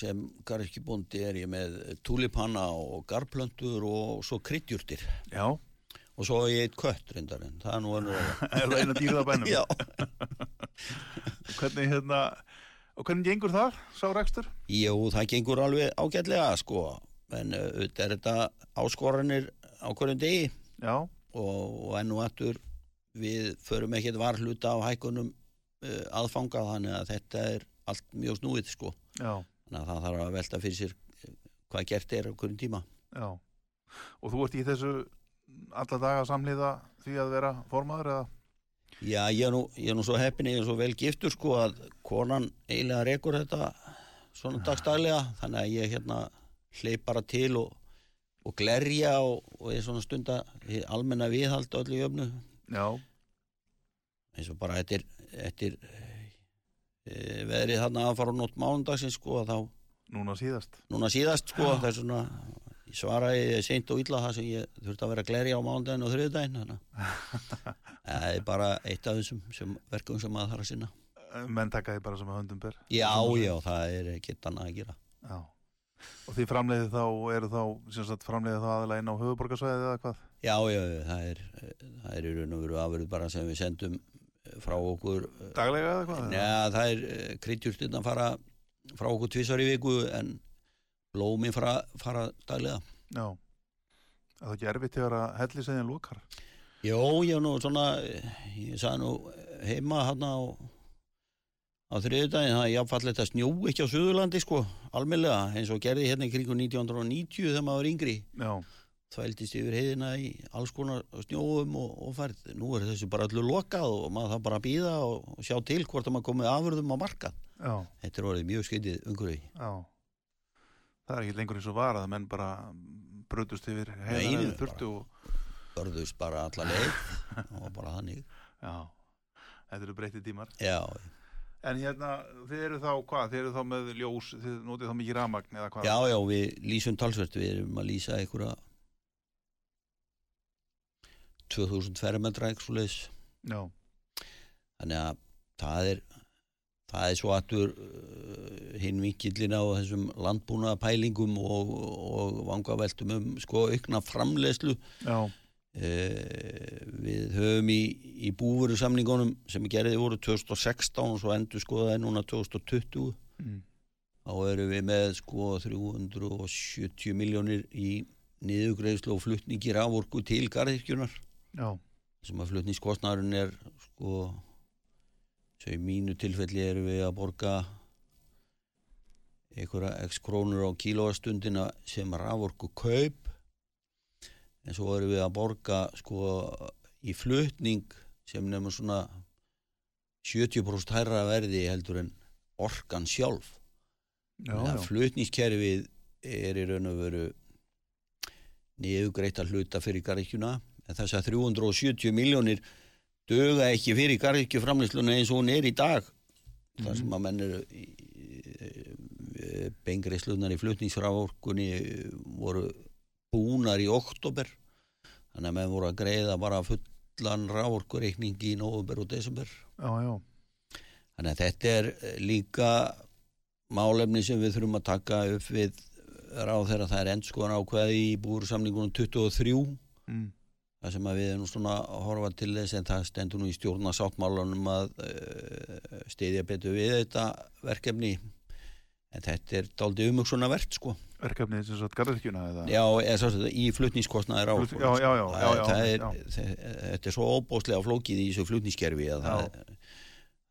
sem garðkibóndi er ég með túlipanna og garplöntur og svo kryddjurtir. Já, Og svo er ég eitt kött reyndar en það er nú önnur að er það eina dýrið á bænum? Já, Hvernig, hérna, og hvernig gengur það, sá rekstur? jú, það gengur alveg ágætlega sko, en uh, auðvitað er þetta áskoranir á hverjum degi Já, og, enn og aftur við förum ekkert varhluta á hækunum uh, aðfanga þannig að þetta er allt mjög snúið sko. já, Þannig að það þarf að velta fyrir sér eh, hvað gert er á hverjum tíma. já. Og þú ert í þessu alla daga samliða því að vera formaður eða? Já, ég er nú, ég er nú svo heppin, ég er svo vel giftur sko að konan eiginlega rekur þetta svona dagstælega þannig að ég hérna hleyp bara til og, og glerja og, og ég svona stunda almenna viðhald öllu jöfnu Já, eins og bara eftir, eftir e, veðrið þarna að fara á nótt mánundagsins sko að þá núna síðast. núna síðast sko það er svona ég svaraði seint og illa það sem ég þurfti að vera að glerja á mánudaginn og að það er bara eitt af þessum sem, verkum sem maður þarf að sinna Menn taka því bara sem að höndum ber. Já, já, það er ekkert annað að gera Já. Og því framleiði þá, eru þá, sem sagt, framleiði þá aðalega inn á höfuborgarsvæðið eða hvað? Já, já, það er það er í raun og veru afurð bara sem við sendum frá okkur Daglega eða hvað? Neða, það er kryddjurstinn að fara frá okkur tvisar í viku en blómin fara, fara daglega Já. Er það ekki erfitt þegar að helli segðin lókar? Jó, ég er nú svona ég sagði nú heima hann á á þriðudaginn það er jáfnfallet að snjú ekki á Suðurlandi sko, almennlega, eins og gerði hérna í kringu 1990 þegar maður var yngri Já. þvældist yfir heiðina í alls konar snjóum og, og færð. Nú er þessu bara öllu lokað og maður það bara að býða og, og sjá til hvort að maður komið afurðum á markað. Já. Þetta er orðið mjög skytið umhverfi. Já. Það er ekki lengur eins og var að menn bara brutust yfir heiðan þurftu og... Börðust bara alla leið og bara þannig. Já. Þetta eru breytið tímar. Já, En hérna, þið eru þá, hvað? Þið eru þá með ljós, þið notið þá mikið ramagn eða hvað? já, já, við lýsum talsvert, við erum að lýsa einhverja 2000 fermetra eitthvað leis. Já. Þannig að það er það er svo aftur uh, hinn vinkillin á þessum landbúnaða pælingum og, og vangaveltum um sko aukna framlegslu Já. Eh, við höfum í, í búveru samningunum sem gerði voru 2016 og svo endur skoðaði núna 2020 Mm. þá erum við með sko 370 miljónir í niðugreifslu og flutningi raforku til garðirkjunar Já. sem að flutningskostnarinn er sko svo í mínu tilfelli erum við að borga einhverja x krónur á kílóastundina sem raforku kaup. En svo erum við að borga sko í flutning sem nefnum svona 70% hærra verði heldur en orkan sjálf. Já, já. flutningskerfið er í raun og veru niðugreitt að hluta fyrir garðikjuna en þess að 370 miljónir döga ekki fyrir garðikju framlýsluna eins og hún er í dag. Þar sem að menn eru beingreislunar í flutningsfrávorkunni voru búnar í oktober þannig að menn voru að greiða bara fullan rávorkureikning í november og desember Já, já. Þannig að þetta er eh, líka málefni sem við þurfum að taka upp við ráð þegar það er endskoðan ákveði í búrsamningunum 23 Mm. það sem að við erum svona að horfa til þess en það stendur nú í stjórna sáttmálanum að uh, stiðja betur við þetta verkefni en þetta er dálítið umhugsunar verkt sko Verkefnið sem sagt garðirkjuna eða? já, eða svo þetta í flutningskostnaðir á Flutning- já, já, já, já, já, það er, þetta er svo óbóðslega flókið í þessu flutningskerfi að það,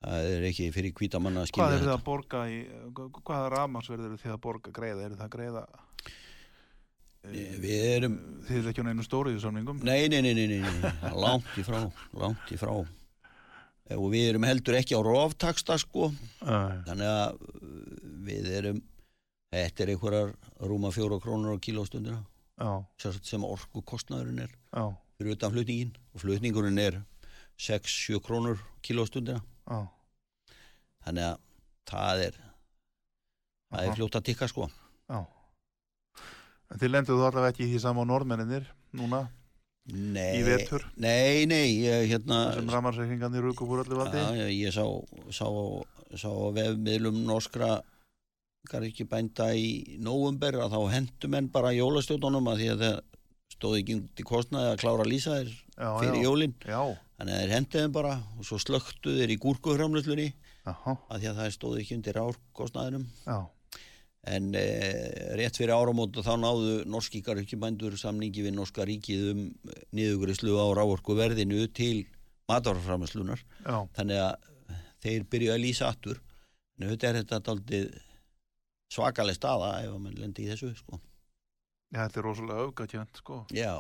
það er ekki fyrir hvítamanna að Hvað skilja er þið þetta að borga í, hvaða ramarsverð eru þið að borga greiða? Eru það að greiða, við erum, þið er ekki á neinu stóriðu samningum? nei, nei, nei, nei, nei langt í frá, langt í frá og við erum heldur ekki á roftaksta sko. Nei. þannig að uh, við erum þetta er einhverjar rúma fjóra krónur á kílóstundina. Sem orku kostnaðurinn er já, fyrir utan flutningin og flutningurinn er 6-7 krónur kílóstundina. Já. þannig að það er það er fljótt að tikka sko. Já. En þið lenduðu allavega ekki í því sama á norðmenninir núna nei, í nei, nei, ég hérna sem ramarsreikningarnir ruku úr öllu valdi? já, ég sá, sá, sá vefmiðlum norskra garðiki bænda í nóvumber að þá hendu menn bara jólastjóðunum að því að það stóði ekki í kostnaði að klára að lýsa þér fyrir já. jólin. Já, þannig að þeir hendu þeim bara og svo slöktu þeir í gúrkuhramluslunni Aha, að því að það stóði ekki undir árkostnaðinum já, en e, rétt fyrir áramót þá náðu norski garðkjubændur samningi við norska ríkið um niðugrislu á rávorku verðinu til matarframslunar já, þannig að þeir byrju að lýsa aftur en auðvitað er þetta daldið svakaleg staða ef mann lendi í þessu sko. já, þetta er rosalega öfgatjönd, sko. já,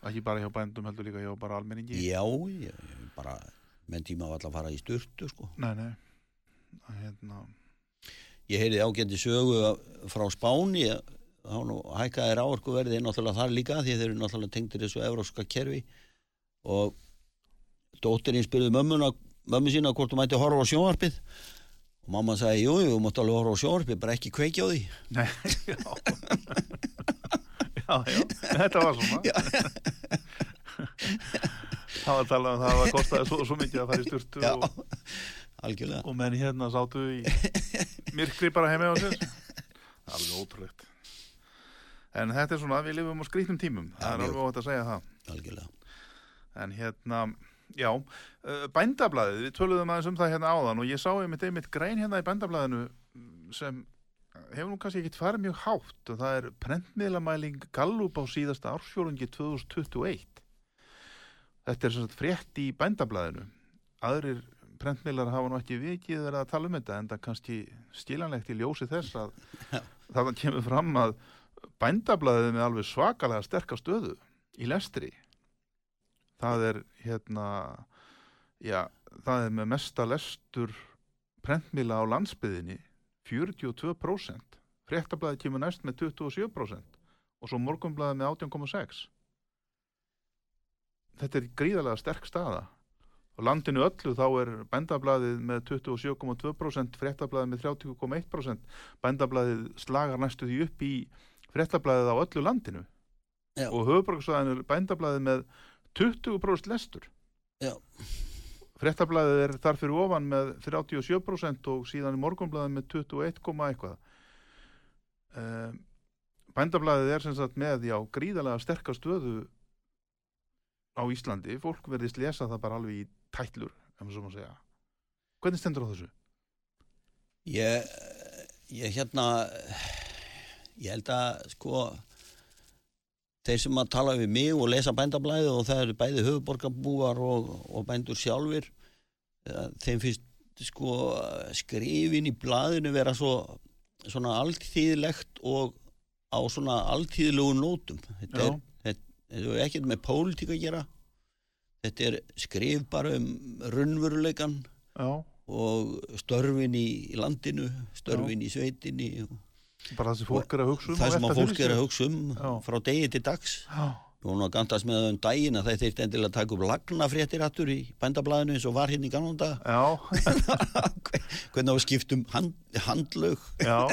Ekki bara hjá bændum heldur líka hjá bara almenningi. já ég, bara menn tíma var alltaf að fara í styrtu sko. Nei, nei, hérna, ég heyrði ágændi sögu frá Spáni. Nú hækkaði ráorkuverði náttúrulega þar líka því þeir eru náttúrulega tengdir þessu evróska kerfi. Og dóttirinn spurði mömmuna mömmu sína hvort þú mætti horfa á sjónvarpið. Og mamma sagði, jú, jú, þú mátti alveg horfa á sjónvarpið bara ekki kveikja á því. Nei, já. já, já, þetta var svona. Það var að tala um það að það kostaði svo, svo mikið að fara í styrtu Já, og, algjörlega. og menn hérna sátu í myrkri bara heima á sér. Alveg ótrúlegt. En þetta er svona, við lifum á skrýtnum tímum. Það er alveg óvægt að segja það. algjörlega En hérna, já, uh, bændablaðið, við töluðum aðeins um það hérna áðan og ég sá einmitt einmitt grein hérna í bændablaðinu sem hefur nú kannski ekkit farið mjög hátt og það er prentmiðlamæling Gallup á síðasta ársfjórungi 2021. Þetta er sagt frétt í bændablaðinu. Aðrir prentmiðlar hafa nú ekki vikið verið að tala um þetta en það kannski skilanlegt í ljósi þess að það kemur fram að bændablaðið með alveg svakalega sterka stöðu í lestri. Það er hérna já, það er með mesta lestur prentmila á landsbyðinni 42% fréttablaði kemur næst með 27% og svo morgunblaði með 18,6 þetta er gríðarlega sterk staða og landinu öllu þá er bændablaðið með 27,2% fréttablaðið með 30,1% bændablaðið slagar næstu því upp í fréttablaðið á öllu landinu Já. og höfuborgarsvæðinu er bændablaðið með 20% lestur Já. fréttablaðið er þar fyrir ofan með 37% og síðan er morgunblaðið með 21, komma eitthvað um, bændablaðið er sem sagt með já, gríðarlega sterka stöðu á Íslandi fólk verðist lesa það bara alveg í tætlur ef maður svo má segja hvernig stendur á þessu? Ég, ég hérna ég held að sko þeir sem að tala við mig og lesa bændablaðið og það eru bæði höfuborgarbúar og, og bændur sjálfur eh, þeim finnst sko skrifin í blaðinu vera svo svona alltíðlegt og á svona alltíðlegu nótum þetta Já. er, þetta, er ekkert með pólitík að gera. Þetta er skrif bara um runnveruleikan Já, og störfin í landinu, störfin í sveitinni. Bara það sem fólk er að hugsa um það sem að fólk er að hugsa um Já. frá degi til dags. Já, og hún var gandast með það um daginn að það þeirst endilega að taka upp lagnafréttir hattur í bændablaðinu eins og var hérna í já, hvernig á að skiptum hand, handlög? Já.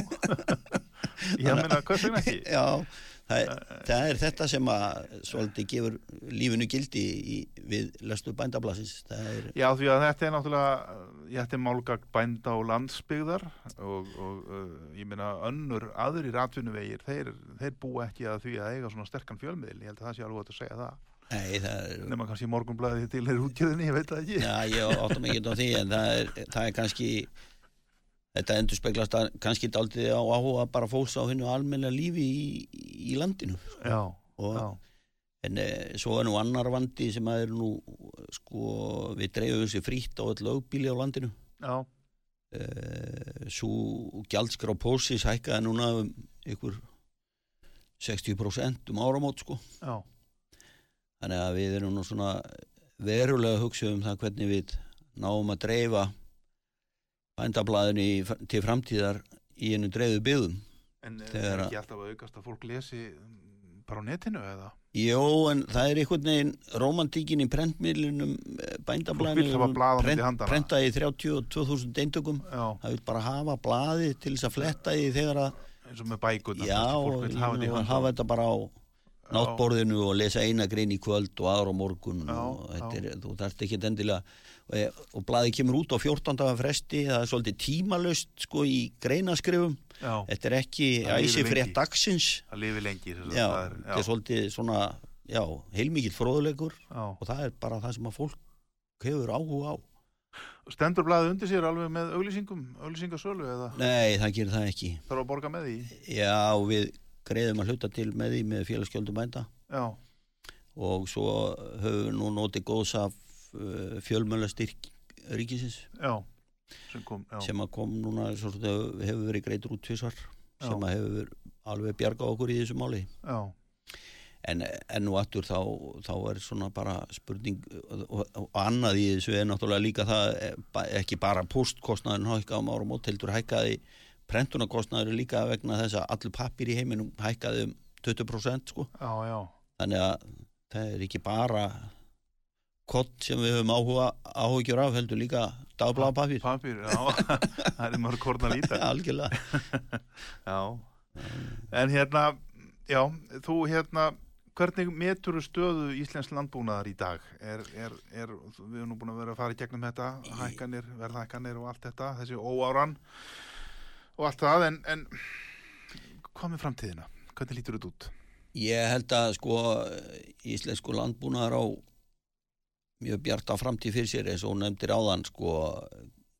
Ég meina, segna ekki? já, það, það er þetta sem að svolítið gefur lífinu gildi í, við lestu bændablasins er, Já, því að þetta er náttúrulega, ég þetta er málgagn bænda og landsbyggðar og, og uh, ég meina önnur aðri ratvinnuvegir, þeir, þeir búa ekki að því að eiga svona sterkan fjölmiðl, ég held að það sé alveg að segja það. nei, það er Nefna kannski morgunblæði til er útgjöðinni, ég veit það ekki. Já, ég áttum ekki á því en það er, það er kannski þetta endur speglast að kannski daldið á áhuga bara fólks á hennu almenna lífi í, í landinu Já, og, já, en e, svo er nú annar vandi sem að er nú sko við dreifum sér frítt á öll lögbíli á landinu. Já, uh, svo gjaldskrá pósis hækkaði núna um ykkur 60% um áramót sko. Já, þannig að við erum nú svona verulega að hugsa um það hvernig við náum að dreifa bændablaðinu til framtíðar í einu dreifu byggðum. En er Þegar að- ekki alltaf að aukast að fólk lesi mm, bara á netinu eða? Jó, en það er einhvern veginn romantíkin í prentmiðlunum Fólk vill hafa blað á milli handanna. prenta í 32.000 eintökum það vil bara hafa blaðið til þess að fletta í þegar að eins og með bækurnar, já, og hafa hafa þetta bara á náttborðinu og lesa eina grein í kvöld og aðra á morgun Já, og er, þú þarft ekki endilega og, og blaðið kemur út á 14 daga fresti. Það er svolítið tímalöst sko í greinaskrifum. Já, þetta er ekki Það æsi frétt dagsins. Það lifi lengi já, það er, er svolítið svona fróðuleikur já. og það er bara það sem að fólk hefur áhuga á. Stendur blaðið undir sér alveg með auglýsingum, auglýsingasölu eða? Nei, það gerir það ekki. Þarf að borga með því? Já, við greiðum að hluta til með því með félagsgjöldum bænda. Já, og svo höfum við nú notið góðs af fjölmjöla styrk ríkisins já, sem kom, sem að kom núna svolítið, hefur verið greitur út tvisvar Já. sem að hefur alveg bjargað okkur í þessu máli. Já, en enn og aftur þá, þá er svona bara spurning og, og annað í þessu er náttúrulega líka það eh, ekki bara postkostnaðurinn hækkaði um árum og tildur hækkaði prentunarkostnaður líka vegna þess að allur pappir í heiminum hækkaði um 20% sko. Já, já, þannig að það er ekki bara kott sem við höfum áhuga áhugjur af heldur líka dagbladapapir papír, já, það er mörg korna líta. algjörlega Já, en hérna, já, þú hérna, hvernig metur stöðu Íslensk landbúnaðar í dag? Er, er, er, við erum nú búin að vera að fara í gegnum þetta, hækkanir, verðhækkanir og allt þetta, þessi óáran og allt það, en, en hvað með framtíðina? Hvernig lítur þetta út? Ég held að sko íslensku landbúnaðar á mjög bjarta framtíð fyrir sér eins og hún nefndir áðan sko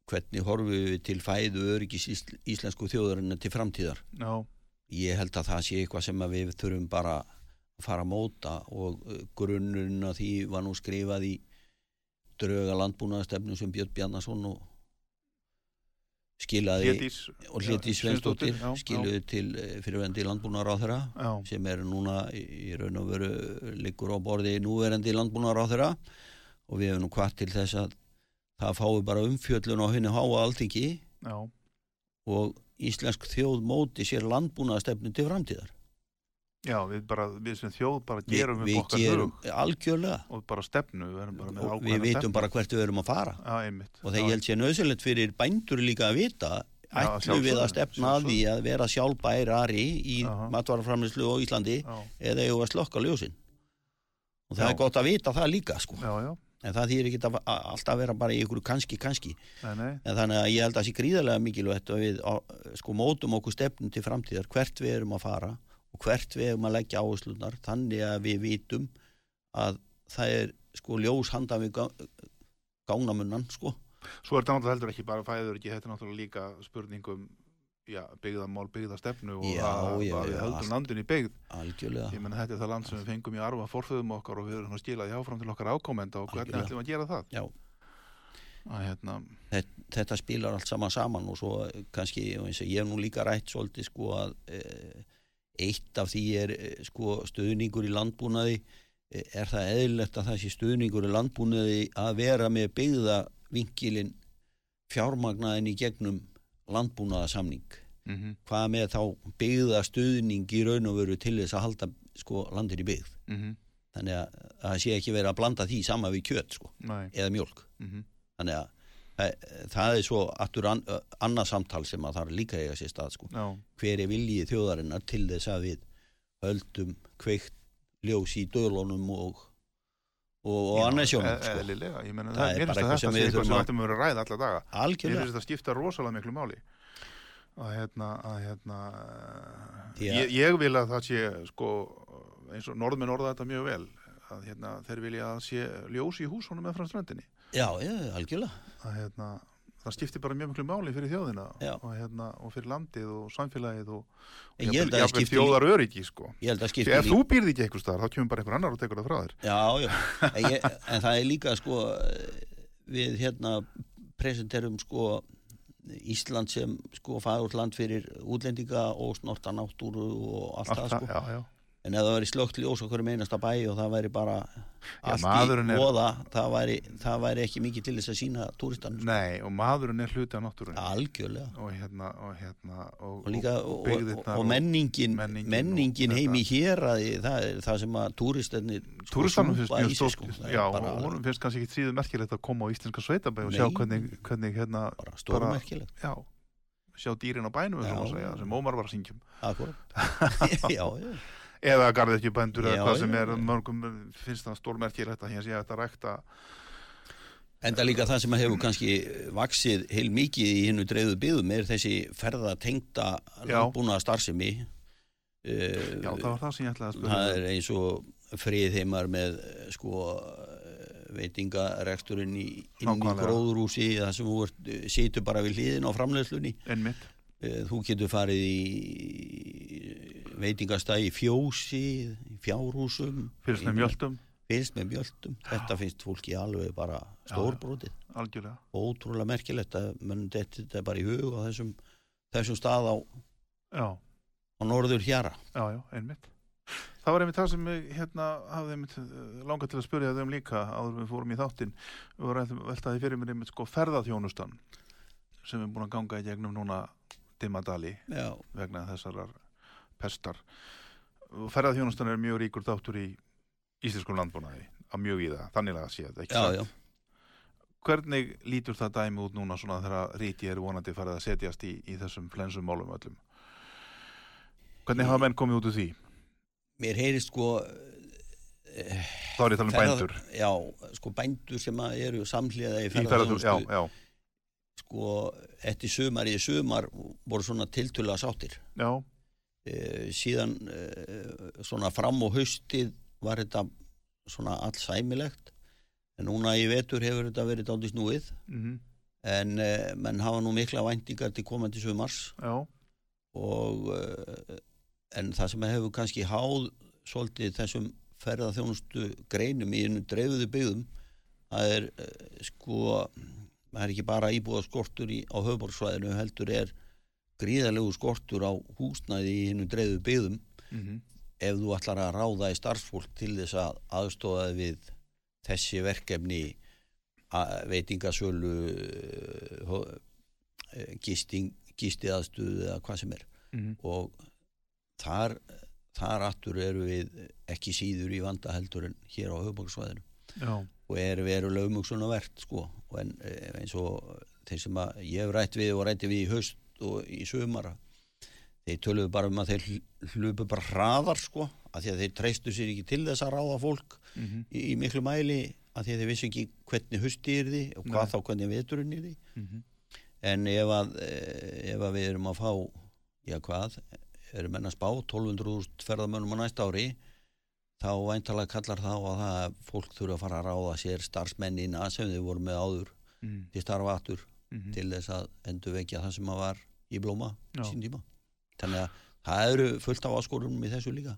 hvernig horfum við til fæðu öryggis ísl- íslensku þjóðurinn til framtíðar. Já, Ég held að það sé eitthvað sem við þurfum bara að fara að móta og uh, grunnurinn að því var nú skrifað í drauga landbúnaðastefnu sem Björn Bjarnason og skilaði Hlédís. og Hliti Svensdóttir skiluði til eh, fyrirvendi landbúnaðar á þeirra Já, sem er núna í raun og veru liggur á borði núverandi landbúnaðar á þeirra og við hefum nú hvart til þess að það fái bara umfjöllun á henni háa alþingi. Já, og íslensk þjóð móti sér landbúnaðastefnu til framtíðar. já, við bara, við sem þjóð bara gerum við upp okkar gerum algjörlega. Og bara stefnu, við erum bara með og við vitum stefnu. bara hvert við erum að fara. Já, einmitt. og þegar ég held sé nöðsilegt fyrir bændur líka að vita Já, ætlum við að stefna að því að vera sjálfbærari í matvaraframlislu á Íslandi Já, eða við að slokka ljósin. Og það Já. er gott að vita það líka sko. já, já, en það þýr ekki að, að alltaf vera bara í ykkur kannski kannski. Nei, nei, en þannig að ég held að það sé gríðarlega mikilvægt að við sko, mótum okkur stefnum til framtíðar hvert við erum að fara og hvert við erum að leggja áherslunar þannig að við vitum að það er sko ljós handan við gangnamunnan sko. Svo er þetta náttúrulega heldur ekki bara fæður ekki, þetta er náttúrulega líka spurningum byggðamál, byggðastefnu og Já, að, já, að við höldum landin í byggð. algjörlega. Ég menna þetta er það land sem við fengum í arfa forföðum okkar og við erum að skila því áfram til okkar ákomenda og hvernig ætlum við að gera það? Að, hérna, þetta, þetta spilar allt saman saman og svo eh, kannski, eins og ég hef nú líka rætt svolítið sko að e, eitt af því er e, sko stuðningur í landbúnaði. E, er það eðlilegt að það sé stuðningur í landbúnaði að vera með byggða vinkilin fjármagnaðin í gegnum landbúnaðasamning mm hvað með þá byggða stuðning í raun og veru til þess að halda sko landin í byggð? -hmm. þannig að að það sé ekki verið að blanda því sama við kjöt sko, eða mjólk. Mm þannig að það, er svo aftur an, annað samtal sem að það er líka eiga sér stað sko. hver er viljið þjóðarinnar til þess að við höldum kveikt ljós í döðlunum og, og, og annað sjónum e- sko. eðlilega, ég menna Það það, er bara að eitthvað sem við þurfum að- að vera að ræða alla daga. Algjörlega finnst þetta skipta rosalega miklu máli að hérna, að hérna ég, ég vil að það sé sko, eins og norðmenn orða þetta mjög vel að hérna, þeir vilja að sé ljós í húsunum með frá ströndinni já, já, algjörlega að hérna, það skiptir bara mjög miklu máli fyrir þjóðina og, hérna, og fyrir landið og samfélagið og það jafnvel skipti þjóðar öryggi sko. skipti ef þú býrði ekki einhver staðar þá kemur bara einhver annar og tekur það frá þér Já, já, en, ég, en það er líka sko við hérna presenterum sko Ísland sem sko fagurt land fyrir útlendinga og snorta náttúru og allt, Allt það sko já, já. En ef það væri slögt ljós okkur um einasta bæ og það væri bara Já, allt í er- voða það væri, það væri ekki mikið til þess að sína túristan sko. Nei, og maðurinn er hluti af náttúrunni algjörlega og hérna og hérna og, og líka menningin menningin menningin, og heim í þetta. hér það er það sem að túristarnir sko, Túristanum finnst mjög stórt, sko. Er já, og honum finnst kannski ekki síðu merkilegt að koma á íslenska sveitabæ og sjá hvernig, hvernig hérna, bara stórmerkilegt já, sjá dýrin á bænum, sem Ómar var að syngjum. Akkurat já, já, Eða garðekjubændur eða hvað sem er, mörgum finnst það stórmerkilegt að hér sé að rækta, Enda líka það sem hefur kannski vaksið heil mikið í hinnu dreifðu byggðum er þessi ferðatengda Já. landbúna starfsemi já, það var það sem ég ætlaði að spyrja. það er eins og friðheimar með eh, sko veitingareksturinn í, inn í gróðrúsi það sem þú situr bara við hliðin á framleiðslunni. Einmitt, Eh, þú getur farið í veitingastæði í fjósi í fjárhúsum. Fyrst með mjöldum, fyrst með mjöldum þetta finnst fólki alveg bara stórbrótið algjörlega. ótrúlega merkilegt að þetta þetta er bara í hug á þessum, þessum stað á, á norður hjara já, já, einmitt. Það var einmitt það sem ég hérna, hafði einmitt eh, langað til að spyrja þau um líka áður en við fórum í þáttinn. Vorum veltaði fyrir mér einmitt sko ferðaþjónustan sem við erum búin að ganga í gegnum núna Dimmadali já, vegna þessarar pestar. Og ferðaþjónustan er mjög ríkur þáttur í íslenskum landbúnaði, að mjög í það, þannig að séð, ekki já, satt? já. Hvernig lítur það dæmi út núna svona þegar ríti er vonandi farið að setjast í, í þessum flensum málum öllum? Hvernig hafa menn komið út úr því? mér heyrist sko Þá er ég að tala um bændur. já, sko bændur sem eru samhliða í ferðarþjónustu sko eftir sumar í sumar voru svona tiltölulega sáttir já, síðan e, svona fram á haustið var þetta svona allt sæmilegt. En núna í vetur hefur þetta verið dándi snúið. Mhm, en e, menn hafa nú mikla væntingar til komandi sumars. Já, og en það sem hefur kannski háð svolítið þessum ferðaþjónustu greinum í einu dreifuðu byggðum það er sko það er ekki bara íbúða skortur í, á höfuborgsvæðinu heldur er gríðalegu skortur á húsnæði í einu dreifuðu byggðum. Mhm, ef þú ætlar að ráða í starfsfólk til þess að aðstofa þig við þessi verkefni að veitingasölu eh, eh, gisting, gistiðaðstuð eða hvað sem er. Mhm, og þar, þar aftur eru við ekki síður í vanda heldur en hér á höfuborgsvæðinu já, og er verulega umugsunavert sko. Og en, eh, eins og þeir sem að ég hef rætt við og rætti við í haust og í sömara þeir töluðu bara um að þeir hl- hlupu bara hraðar sko að því að þeir treystu sér ekki til þess að ráða fólk mhm, í, í miklu mæli að því að þeir vissi ekki hvernig hausti er því og hvað Nei. þá hvernig veturinn er því mhm, en ef að, eh, ef að við erum að fá já hvað, erum enn að spá 1200.000 ferðamönnum á næsta ári þá væntalega kallar þá að það að fólk þurfa að fara að ráða sér starfsmennina sem þau voru með áður mhm, til starfa aftur mhm, til þess að endur vekja það sem að var í blóma Já. sín tíma. Þannig að það eru fullt af áskorunum í þessu líka.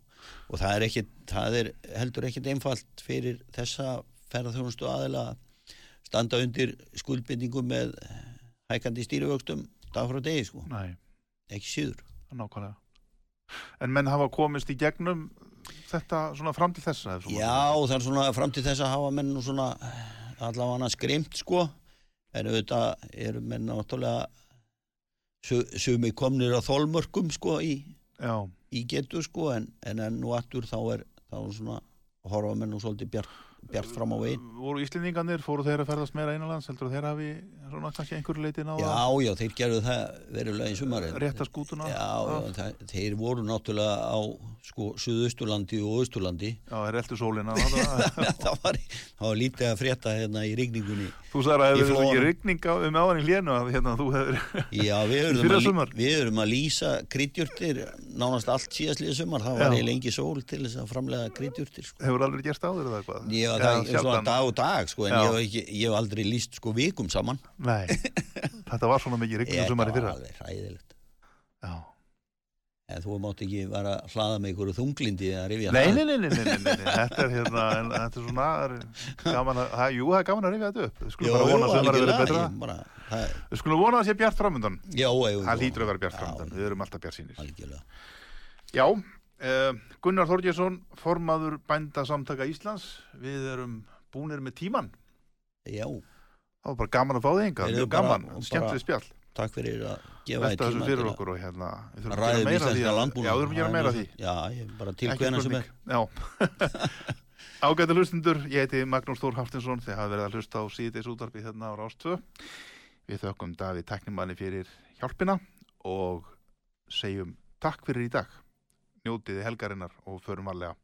Og það er, ekki, það er heldur ekkit einfalt fyrir þessa ferðarþjónustu aðila að standa undir skuldbindingum með hækandi stýrivöxtum dag frá degi sko, næ, ekki síður. Nákvæmlega. En menn hafa komist í gegnum þetta svona fram til þessa? Já, er svona fram til þess að hafa menn svona allavega hana skreimt sko en auðvitað eru menn náttúrulega su- sumi komnir á þolmörkum sko í, í getu sko en, en og aftur þá er þá er svona horfa menn nú svolítið bjart, bjart fram á veginn voru Íslendingarnir, fóru þeir að ferðast meira einanlands, heldur að þeir hafi svona kannski einhverju leiti náða Já, já, þeir gerðu það verulega í sumarið rétta skútuna? Já, já, það, þeir voru náttúrulega á sko Suðausturlandi og Austurlandi Já, þeir eldu sólina. það- það, var, það var lítið að frétta hérna í rigningunni Þú sagði að Í við flóanum. ekki rigning á- um áðan í hlénu að hérna þú hefur... Já, við Í erum, að, við erum að lýsa kryddjurtir nánast allt síðastlið sumar það var Já. eiginlega engi sól til þess að framlega kryddjurtir sko. Hefur aldrei gerst áður eða eitthvað? Ég var Eða það svona dag og dag sko, en ég hef, ekki, ég hef aldrei lýst sko vikum saman Nei, Þetta var svona mikið rignum sumar í Þetta fyrra. var alveg hræðilegt. Já. En þú mátt ekki vera að hlaða með ykkur þunglindi að rifja Nei, það. nei, nei, nei, nei, nei, nei, þetta er hérna, en, þetta er svona, er gaman að, það, jú, það er gaman að rifja þetta upp. Við skulum bara vona að vera algjörlega, betra. Við skulum vona að það sé bjart framöndan. Það jú. hlýtur að vera bjart framöndan. Við erum alltaf bjart sínir. Algjörlega. Já, Gunnar Þorgjesson, formaður bænda samtaka Íslands. Við erum búnir með tíman. Já, Það var bara gaman að fá þig enga, mjög gaman, skemmtileg spjall. takk fyrir að gefa þessu tíma fyrir til að okkur og hérna, við þurfum að gera um meira því. Já, við þurfum að gera meira því. Já, ég bara til hvena sem er. Já. Ágæta hlustundur, ég heiti Magnús Þór Haftinsson, þið hafa verið að hlusta á síðdeis útvarpi hérna á Rástvö. Við þökkum Davíð teknimanni fyrir hjálpina og segjum takk fyrir í dag. Njótiði helgarinnar og förum varlega.